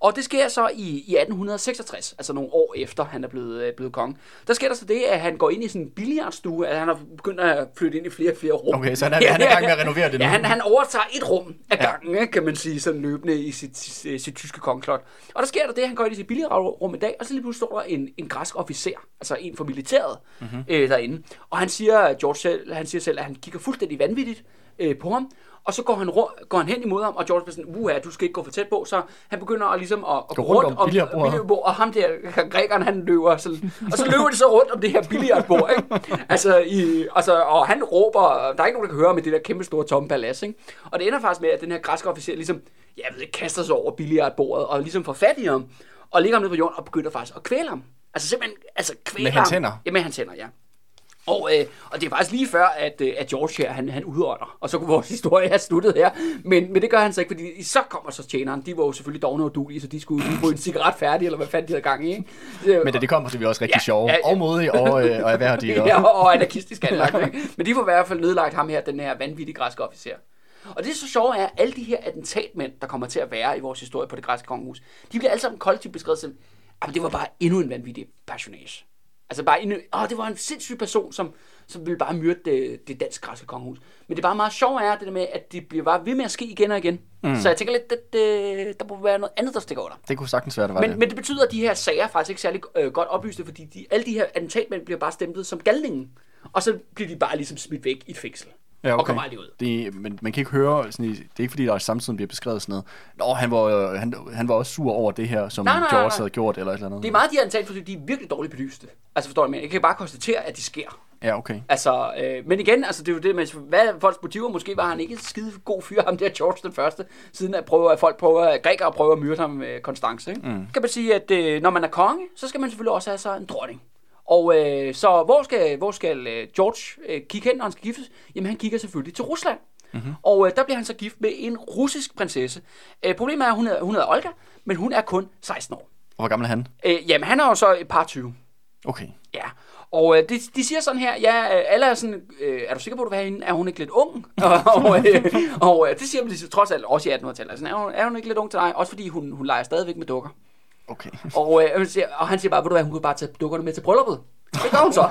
Og det sker så i, i 1866, altså nogle år efter han er blevet, øh, blevet konge. Der sker der så det, at han går ind i sådan en billiardstue, at han har begyndt at flytte ind i flere og flere rum. Okay, så han er- han er i gang med at renovere det nu. Ja, han, han overtager et rum af Ja. gangen, ikke, kan man sige, sådan løbende i sit, sit, sit tyske kongeklot. Og der sker der det, at han går ind i sit billigrum i dag, og så lige pludselig står der en, en græsk officer, altså en fra militæret mm-hmm. øh, derinde. Og han siger, George selv, han siger selv, at han kigger fuldstændig vanvittigt øh, på ham, og så går han, går han hen imod ham, og George bliver sådan, uha, du skal ikke gå for tæt på, så han begynder at, ligesom at, at Gå rundt om billiardbordet. billiardbord, og ham der, grækeren, han løber sådan, og så løber de så rundt om det her billiardbord, ikke? Altså, i, altså, og han råber, der er ikke nogen, der kan høre med det der kæmpe store tomme palads, ikke? Og det ender faktisk med, at den her græske officer ligesom, jeg ved ikke, kaster sig over billiardbordet, og ligesom får fat i ham, og ligger ham ned på jorden, og begynder faktisk at kvæle ham. Altså simpelthen, altså kvæle Med hans ham. hænder? Ja, med hans hænder, ja. Og, øh, og det er faktisk lige før, at, øh, at George her, han, han udånder. Og så kunne vores historie have sluttet her. Men, men det gør han så ikke, fordi så kommer så tjeneren. De var jo selvfølgelig dogne og duelige, så de skulle lige få en cigaret færdig, eller hvad fanden de havde gang i. Ikke? Øh, Men da det kommer, så er vi også rigtig Ja, sjove, ja, ja. og modige, og, øh, og erhverdige. Og, ja, og anarkistisk anlagt. Ikke? Men de får i hvert fald nedlagt ham her, den her vanvittige græske officer. Og det er så sjovt er, at alle de her attentatmænd, der kommer til at være i vores historie på det græske kongehus, de bliver alle sammen kollektivt beskrevet som, at det var bare endnu en vanvittig personage. Altså bare endnu, åh, det var en sindssyg person, som, som ville bare myrde det, det danske græske kongehus. Men det er bare meget sjovt er, det der med, at det bliver bare ved med at ske igen og igen. Mm. Så jeg tænker lidt, at det, der må være noget andet, der stikker under. Det kunne sagtens være, det var Men, det. men det betyder, at de her sager er faktisk ikke særlig øh, godt oplyste, fordi de, alle de her attentatmænd bliver bare stemplet som galningen. Og så bliver de bare ligesom smidt væk i et fængsel. Ja, Og kommer aldrig ud. Det, men man kan ikke høre, sådan, det er ikke fordi, der samtidig bliver beskrevet sådan noget. Nå, han var, øh, han, han var også sur over det her, som Nej, nej, nej, George nej. havde gjort, eller et eller andet. Det er meget de her attentatforsøg, de er virkelig dårligt belyste. Altså forstår du, men jeg kan bare konstatere, at de sker. Ja, okay. Altså, øh, men igen, altså, det er jo det med, hvad er folks motiver? Måske var han ikke en skide god fyr, ham der George den første, siden at, prøve, at folk prøver, at grækere prøver at myrde ham med konstance. Ikke? Mm. Kan man sige, at øh, når man er konge, så skal man selvfølgelig også have sig en dronning. Og øh, så hvor skal, hvor skal øh, George øh, kigge hen, når han skal giftes? Jamen, han kigger selvfølgelig til Rusland. Mm-hmm. Og øh, der bliver han så gift med en russisk prinsesse. Øh, problemet er, at hun hedder, hun hedder Olga, men hun er kun 16 år. Hvor gammel er han? Øh, jamen, han er jo så et par 20. Okay. Ja, og øh, de, de siger sådan her, ja, øh, alle er sådan, øh, er du sikker på, at du vil have hende? Er hun ikke lidt ung? og øh, og øh, det siger så trods alt også i 1800-tallet. Altså, er, hun, er hun ikke lidt ung til dig? Også fordi hun, hun leger stadigvæk med dukker. Okay. Og, øh, siger, og han siger bare, ved du hvad, hun kan bare tage dukkerne med til brylluppet. Det gør hun så.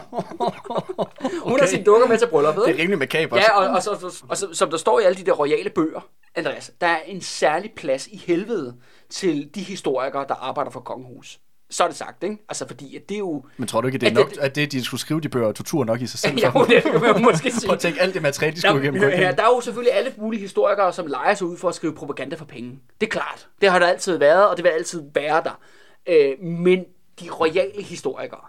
Hun har sine dukker med til brylluppet. Det er rimelig makabert. Ja, og, og, så, så, og så, som der står i alle de der royale bøger, Andreas, der er en særlig plads i helvede til de historikere, der arbejder for kongehus. Så er det sagt, ikke? Altså, fordi at det er jo... Men tror du ikke, det er At nok, det- at det, de skulle skrive de bøger, er tortur nok i sig selv? Dem? det kan man måske sige. Prøv at tænke alt det materiale, de skulle igennem. Der, kunne ja, der er jo selvfølgelig alle mulige historikere, som leger sig ud for at skrive propaganda for penge. Det er klart. Det har der altid været, og det vil altid være der. Øh, men de royale historikere,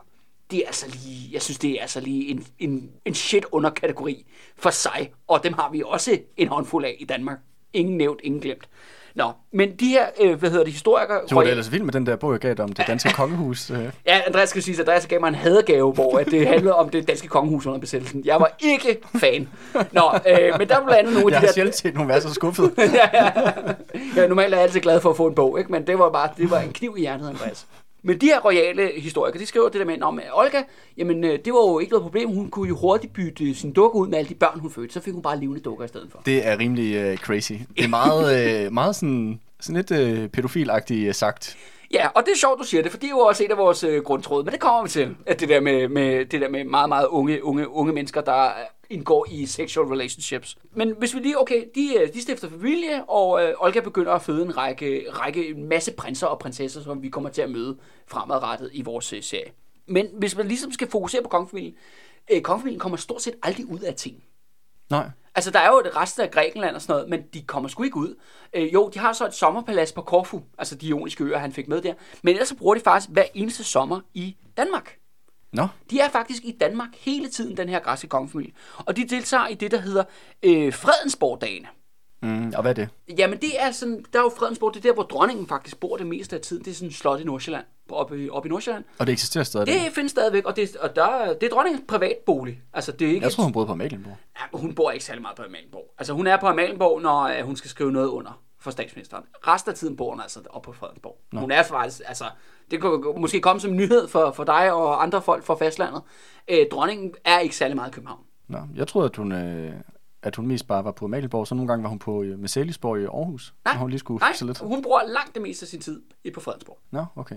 det er altså lige, jeg synes, det er altså lige en, en, en shit underkategori for sig. Og dem har vi også en håndfuld af i Danmark. Ingen nævnt, ingen glemt. Nå, men de her, øh, hvad hedder det, historikere... Du var da ellers vild med den der bog, jeg gav dig om det danske kongehus. øh. Ja, Andreas skal sige, at Andreas gav mig en hadegave, hvor at det handlede om det danske kongehus under besættelsen. Jeg var ikke fan. Nå, øh, men der blandt andet nogle Jeg af har de der... sjældent set nogen være så skuffet. Ja, normalt er jeg altid glad for at få en bog, ikke? men det var bare det var en kniv i hjertet, Andreas. Men de her royale historikere, de skriver det der med, om Olga, jamen øh, det var jo ikke noget problem. Hun kunne jo hurtigt bytte sin dukke ud med alle de børn, hun fødte. Så fik hun bare levende dukker i stedet for. Det er rimelig uh, crazy. Det er meget, uh, meget sådan, sådan lidt uh, pædofilagtigt uh, sagt. Ja, og det er sjovt, du siger det, for det er jo også et af vores øh, grundtråd. Men det kommer vi til, at det der med, med, det der med meget, meget unge, unge, unge mennesker, der indgår i sexual relationships. Men hvis vi lige, okay, de, øh, de stifter familie, og øh, Olga begynder at føde en række, række, en masse prinser og prinsesser, som vi kommer til at møde fremadrettet i vores øh, serie. Men hvis man ligesom skal fokusere på kongefamilien, øh, kongefamilien kommer stort set aldrig ud af ting. Nej. Altså, der er jo et resten af Grækenland og sådan noget, men de kommer sgu ikke ud. Øh, jo, de har så et sommerpalads på Korfu, altså de ioniske øer, han fik med der. Men ellers så bruger de faktisk hver eneste sommer i Danmark. Nå, De er faktisk i Danmark hele tiden, den her græske kongefamilie. Og de deltager i det, der hedder øh, Fredensborg-dagene. mm, og hvad er det? Jamen, det er sådan, der er jo Fredensborg, det er der, hvor dronningen faktisk bor det meste af tiden. Det er sådan et slot i Nordsjælland, oppe i, oppe i Nordsjælland. Og det eksisterer stadig? Det findes stadigvæk, og det, og der, det er dronningens privatbolig. Altså, det er ikke Jeg tror, hun boede på Amalienborg. Ja, hun bor ikke særlig meget på Amalienborg. Altså, hun er på Amalienborg, når øh, hun skal skrive noget under for statsministeren. Resten af tiden bor hun altså oppe på Fredensborg. Nå. Hun er faktisk, altså, det kunne måske komme som nyhed for, for dig og andre folk fra fastlandet. Øh, dronningen er ikke særlig meget i København. Nå, jeg troede, at hun, øh, at hun mest bare var på Amalienborg, så nogle gange var hun på øh, Mercelisborg i Aarhus, Nej, hun lige skulle nej, lidt. hun bruger langt det meste af sin tid i på Fredensborg. Nå, okay.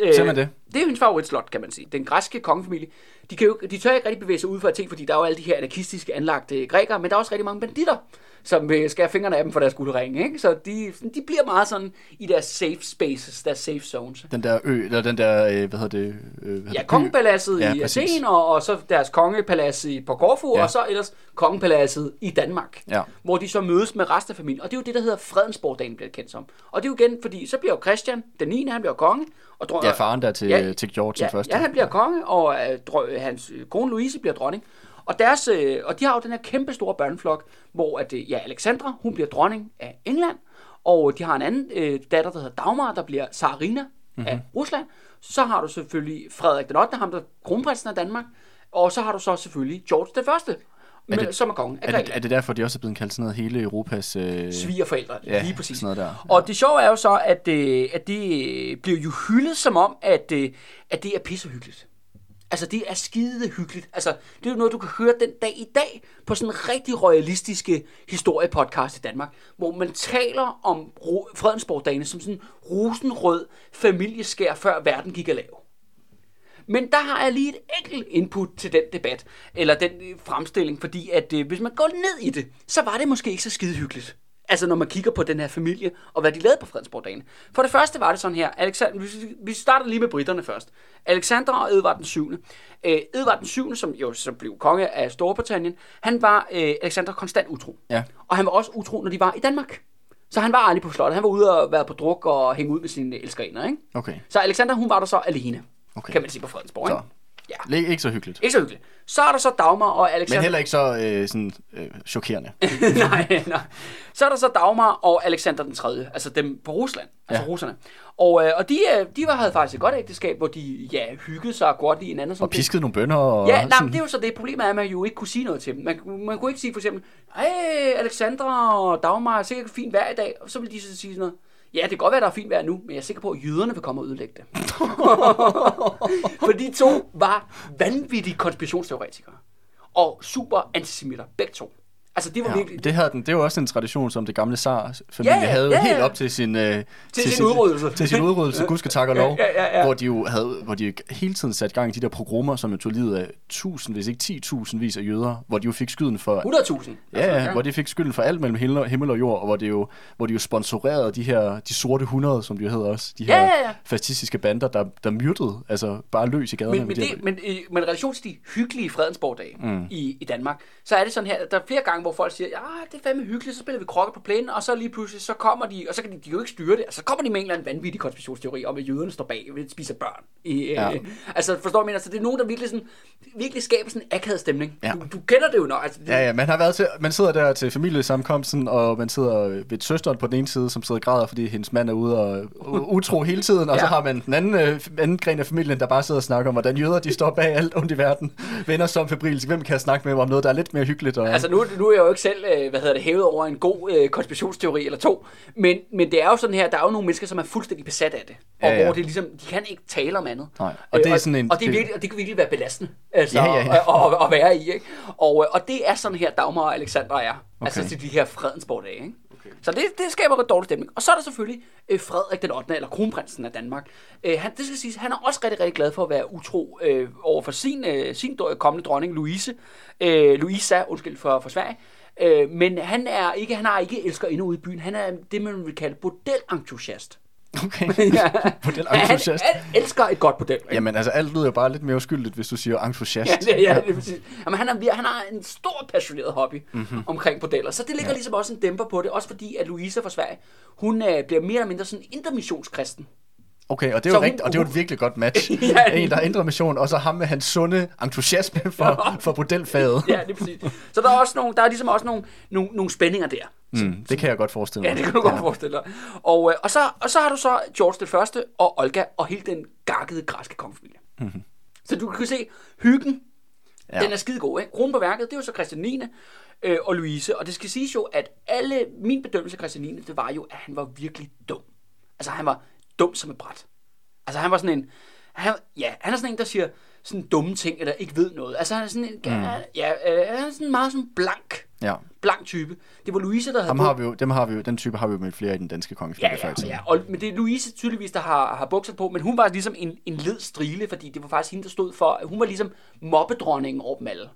Øh, det? Det er hendes favoritslot, kan man sige. Den græske kongefamilie. De, kan jo, de tør ikke rigtig bevæge sig ud fra ting, fordi der er jo alle de her anarkistiske anlagte grækere, men der er også rigtig mange banditter, som vil skære fingrene af dem for deres guldringe. Ikke? Så de, de bliver meget sådan i deres safe spaces, deres safe zones. Den der ø, eller den der, øh, hvad hedder det? Øh, hvad Ja, kongepaladset Ja, i. Athen, og, og så deres kongepalads i, på Korfu, Ja. og så ellers kongepaladset i Danmark, Ja. hvor de så mødes med resten af familien. Og det er jo det, der hedder Fredensborg-dagen, bliver det kendt som. Og det er jo igen, fordi så bliver jo Christian, den 9. han bliver konge, og dro- Ja, faren der til, Ja, til George ja, den første. Ja, han bliver konge, og øh, hans kone Louise bliver dronning. Og, deres, øh, og de har jo den her kæmpe store børneflok, hvor at, øh, ja, Alexandra, hun bliver dronning af England, og de har en anden øh, datter, der hedder Dagmar, der bliver Tsarina mm-hmm. af Rusland. Så har du selvfølgelig Frederik den 8., ham der er kronprinsen af Danmark, og så har du så selvfølgelig George den første, med, det- som er konge af Er det, er det derfor, de også er blevet kaldt sådan noget hele Europas... Øh, Svigerforældre, Ja, lige præcis. sådan noget der. Og det sjove er jo så, at, øh, at det øh, bliver jo hyldet som om, at, øh, at det er pissehyggeligt. Altså, det er skide hyggeligt. Altså, det er jo noget, du kan høre den dag i dag på sådan en rigtig royalistiske historiepodcast i Danmark, hvor man taler om Fredensborg-dagene som sådan en rosenrød familieskær, før verden gik af lav. Men der har jeg lige et enkelt input til den debat, eller den øh, fremstilling, fordi at øh, hvis man går ned i det, så var det måske ikke så skide hyggeligt. Altså når man kigger på den her familie, og hvad de lavede på Fredensborg-dagen. For det første var det sådan her, Alexander, vi- vi starter lige med britterne først. Alexander og Edvard den 7. Øh, Edvard den 7., som jo så blev konge af Storbritannien, han var øh, Alexander konstant utro. Ja. Og han var også utro, når de var i Danmark. Så han var aldrig på slottet. Han var ude og være på druk og hænge ud med sine elskerinder, ikke? Okay. Så Alexander, hun var der så alene, Okay. kan man sige på Fredensborg, ikke? Ja. Ikke, ikke så hyggeligt. Ikke så hyggeligt. Så er der så Dagmar og Men Alexander. heller ikke så øh, sådan, øh, chokerende. nej, nej. Så er der så Dagmar og Alexander den 3., altså dem på Rusland, altså Ja. russerne. Og, øh, og de, øh, de var, havde faktisk et godt ægteskab, hvor de ja, hyggede sig godt i hinanden. Og piskede nogle bønder og... Ja, nej, sådan. men det er jo så det problem er, at man jo ikke kunne sige noget til dem. Man, man kunne ikke sige for eksempel, hey, Alexandra og Dagmar, er sikkert fint i dag. Og så vil de så sige sådan noget, ja, det kan godt være, der er fint vejr nu, men jeg er sikker på, at jøderne vil komme og ødelægge det. for de to var vanvittige konspirationsteoretikere. Og super antisemitter, begge to. Altså, det var Ja, virkelig... det, havde den, det var også en tradition, som det gamle zar-familie Ja, ja, havde ja, ja. helt op til sin, øh, Til sin udryddelse. Til sin udryddelse, gud skal takke og lov. Ja, ja, ja. Hvor de jo havde, hvor de jo hele tiden satte gang i de der programmer, som jo tog livet af tusind, hvis ikke 10.000 vis af jøder, hvor de jo fik skylden for 100.000. Ja, ja, hvor de fik skylden for alt mellem himmel og, himmel og jord, og hvor, det jo, hvor de jo sponsorerede de her, de sorte 100, som de jo hedder også, de her Ja, ja, ja. fascistiske bander, der, der myrdede, altså bare løs i gaderne. Men, men, de det, her- men, øh, men i relation til de hyggelige Fredensborg-dage mm. i, i Danmark, så er det sådan her, der er flere gange, hvor folk siger, ja, det er fandme hyggeligt, så spiller vi krokke på plænen, og så lige pludselig, så kommer de, og så kan de, de jo ikke styre det, altså, så kommer de med en eller anden vanvittig konspirationsteori om, at jøderne står bag ved at spise børn. I, øh, Ja. Altså, forstår du, mener? Så det er nogen, der virkelig, sådan, virkelig skaber sådan en akavet stemning. Ja. Du, du, kender det jo nok. Altså, det, Ja, ja, man har været til, man sidder der til familiesamkomsten, og man sidder ved søsteren på den ene side, som sidder og græder, fordi hendes mand er ude og utro hele tiden, og så Ja. har man den anden, øh, anden gren af familien, der bare sidder og snakker om, hvordan jøder de står bag alt ondt i verden. Venner som febrilsk. Hvem kan jeg snakke med om noget, der er lidt mere hyggeligt? Og, Altså nu, nu jeg jo ikke selv, øh, hvad hedder det, hævet over en god øh, konspirationsteori eller to, men, men det er jo sådan her, der er jo nogle mennesker, som er fuldstændig besat af det, og Ja, ja. hvor det ligesom, de kan ikke tale om andet. Nej, og det er Øh, sådan en- og det, er virkelig, og det kan virkelig være belastende, altså, Ja, ja, ja. At, at, at, være i, ikke? Og, øh, og det er sådan her, Dagmar og Alexandra er, okay. altså Okay. til de her fredensborgdage, ikke? Så det, det skaber en dårlig stemning. Og så er der selvfølgelig øh, Frederik den 8. eller kronprinsen af Danmark. Øh, han, det skal siges, han er også rigtig, rigtig glad for at være utro øh, over for sin, øh, sin kommende dronning, Louise. Øh, Louisa, undskyld for, for Sverige. Øh, men han er ikke, han har ikke elsker endnu ude i byen. Han er det, man vil kalde bordelentusiast. Okay. Ja. Bordelentusiast. Han, han elsker et godt bordel. ikke? Jamen altså, alt lyder jo bare lidt mere uskyldigt, hvis du siger entusiast. Ja, det, ja, det er præcis. Jamen, han, er, han har en stor passioneret hobby mm-hmm. omkring bordeller, så det ligger ja. ligesom også en dæmper på det, også fordi at Louisa fra Sverige, hun øh, bliver mere eller mindre sådan intermissionskristen. Okay, og det er Så jo hun- rigtigt, og det er jo et virkelig godt match. Ja. En, der er indre mission, og så ham med hans sunde entusiasme for, for bordelfaget. Ja, det er præcis. Så der er, også nogle, der er ligesom også nogle, nogle, nogle spændinger der. Mm, det kan jeg godt forestille mig. Ja, det kan du godt forestille dig. Og, øh, og, så, og så har du så George den første og Olga og hele den gakkede græske kongefamilie. Mm-hmm. Så du kan se, hyggen, ja. Ja. den er skide god. Ikke? Kronen på værket, det er jo så Christian 9. Øh, og Louise. Og det skal siges jo, at alle, min bedømmelse af Christian 9. det var jo, at han var virkelig dum. Altså han var dum som et bræt. Altså han var sådan en, han, ja, han er sådan en, der siger sådan dumme ting, eller ikke ved noget. Altså han er sådan en, mm. ja, øh, han er sådan meget sådan blank, Ja. blank type. Det var Louise, der havde Ham har vi jo, dem har vi jo, den type har vi jo med flere i den danske Ja, kongefamilie i ja, tiden. ja. Og, men det er Louise tydeligvis, der har, har bukser på, men hun var ligesom en, en led strile, fordi det var faktisk hende, der stod for, hun var ligesom mobbedronningen over dem alle.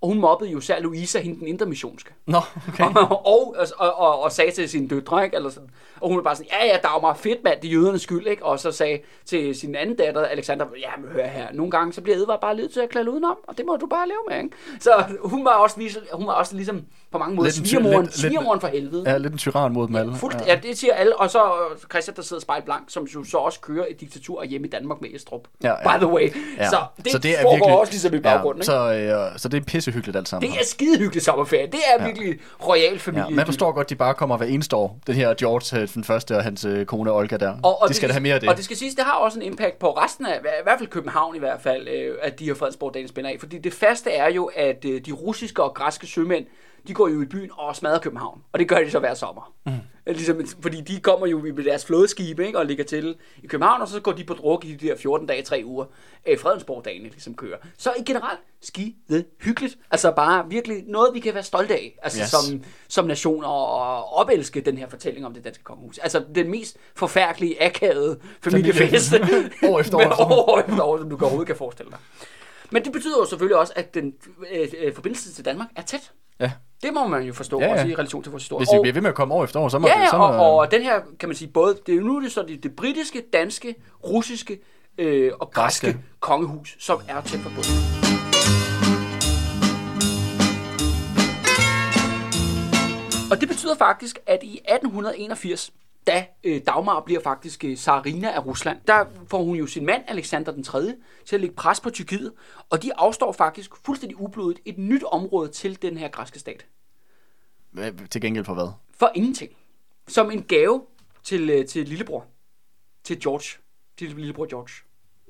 Og hun mobbede jo især Louise, hende den intermissionske. Nå, okay. og, og, og, og, og, sagde til sine døtre, ikke? Eller sådan. og hun var bare sådan, ja, ja, der var meget fedt, mand, det er jødernes skyld, ikke? Og så sagde til sin anden datter, Alexander, ja, men hør her, nogle gange, så bliver Edvard bare nødt til at klæde udenom, og det må du bare leve med, ikke? Så hun var også, lige, hun var også ligesom på mange måder Lidt svigermoren, lidt- svigermoren for helvede. Ja, lidt en tyran mod dem alle. Fuldt, ja. ja, det siger alle. Og så Christian, der sidder spejl blank, som jo så også kører et diktatur hjemme i Danmark med Estrup. Ja, ja. By the way. Ja. Så det, så det er virkelig, også ligesom i baggrunden. Ja, så, øh, så det er pissehyggeligt alt sammen. Det er skidehyggeligt sommerferie. Det er virkelig royal familie. Ja, man forstår godt, de bare kommer hver eneste år. Den her George, øh, den første, og hans øh, kone Olga der. og, og de skal da have mere af det. Og det skal siges, det har også en impact på resten af, i hvert fald København i hvert fald, øh, at de her Fredensborg-dagen spænder af. Fordi det faste er jo, at de russiske og græske sømænd, de går jo i byen og smadrer København. Og det gør de så hver sommer. Mm. Ligesom, fordi de kommer jo med deres flådeskibe ikke, og ligger til i København, og så går de på druk i de der 14 dage, 3 uger. Øh, Fredensborg-dagen ligesom kører. Så i generelt, skide hyggeligt. Altså bare virkelig noget, vi kan være stolte af. Altså Yes. som, som nation og, opelske den her fortælling om det danske kongehus. Altså den mest forfærdelige, akavede familiefest. År efter år Men efter år. år efter år, som du overhovedet kan forestille dig. Men det betyder jo selvfølgelig også, at den øh, øh, forbindelse til Danmark er tæt. Ja. Det må man jo forstå, Ja, ja. også i relation til vores historie. Hvis de Og- bliver ved med at komme år efter år, så må Ja, det ja så og, må, og den her, kan man sige, både, det er nu er det så det, det britiske, danske, russiske øh, og græske Græske. kongehus, som er tæt forbundet. Og det betyder faktisk, at i 1881, da øh, Dagmar bliver faktisk øh, Tsarina af Rusland, der får hun jo sin mand, Alexander den 3., til at lægge pres på Tyrkiet, og de afstår faktisk fuldstændig ublodet et nyt område til den her græske stat. Hvad- Til gengæld for hvad? For ingenting. Som en gave til, øh, til lillebror. Til George. Til lillebror George.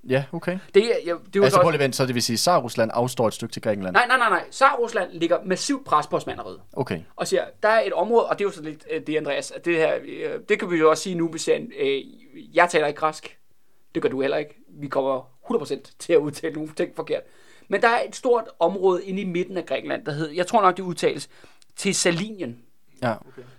Ja, okay. Det, ja, det er jo Altså så prøv lige at vente, så det vil sige, at Tsar-Rusland afstår et stykke til Grækenland. Nej, nej, nej, nej. Tsar Rusland ligger massivt pres på Osmaneriet. Okay. Og siger, der er et område, og det er jo så lidt øh, det, Andreas, det her, øh, det kan vi jo også sige nu, hvis jeg, øh, jeg taler ikke græsk. Det gør du heller ikke. Vi kommer 100% til at udtale nogle ting forkert. Men der er et stort område inde i midten af Grækenland, der hedder, jeg tror nok, det udtales til Salinien. Ja.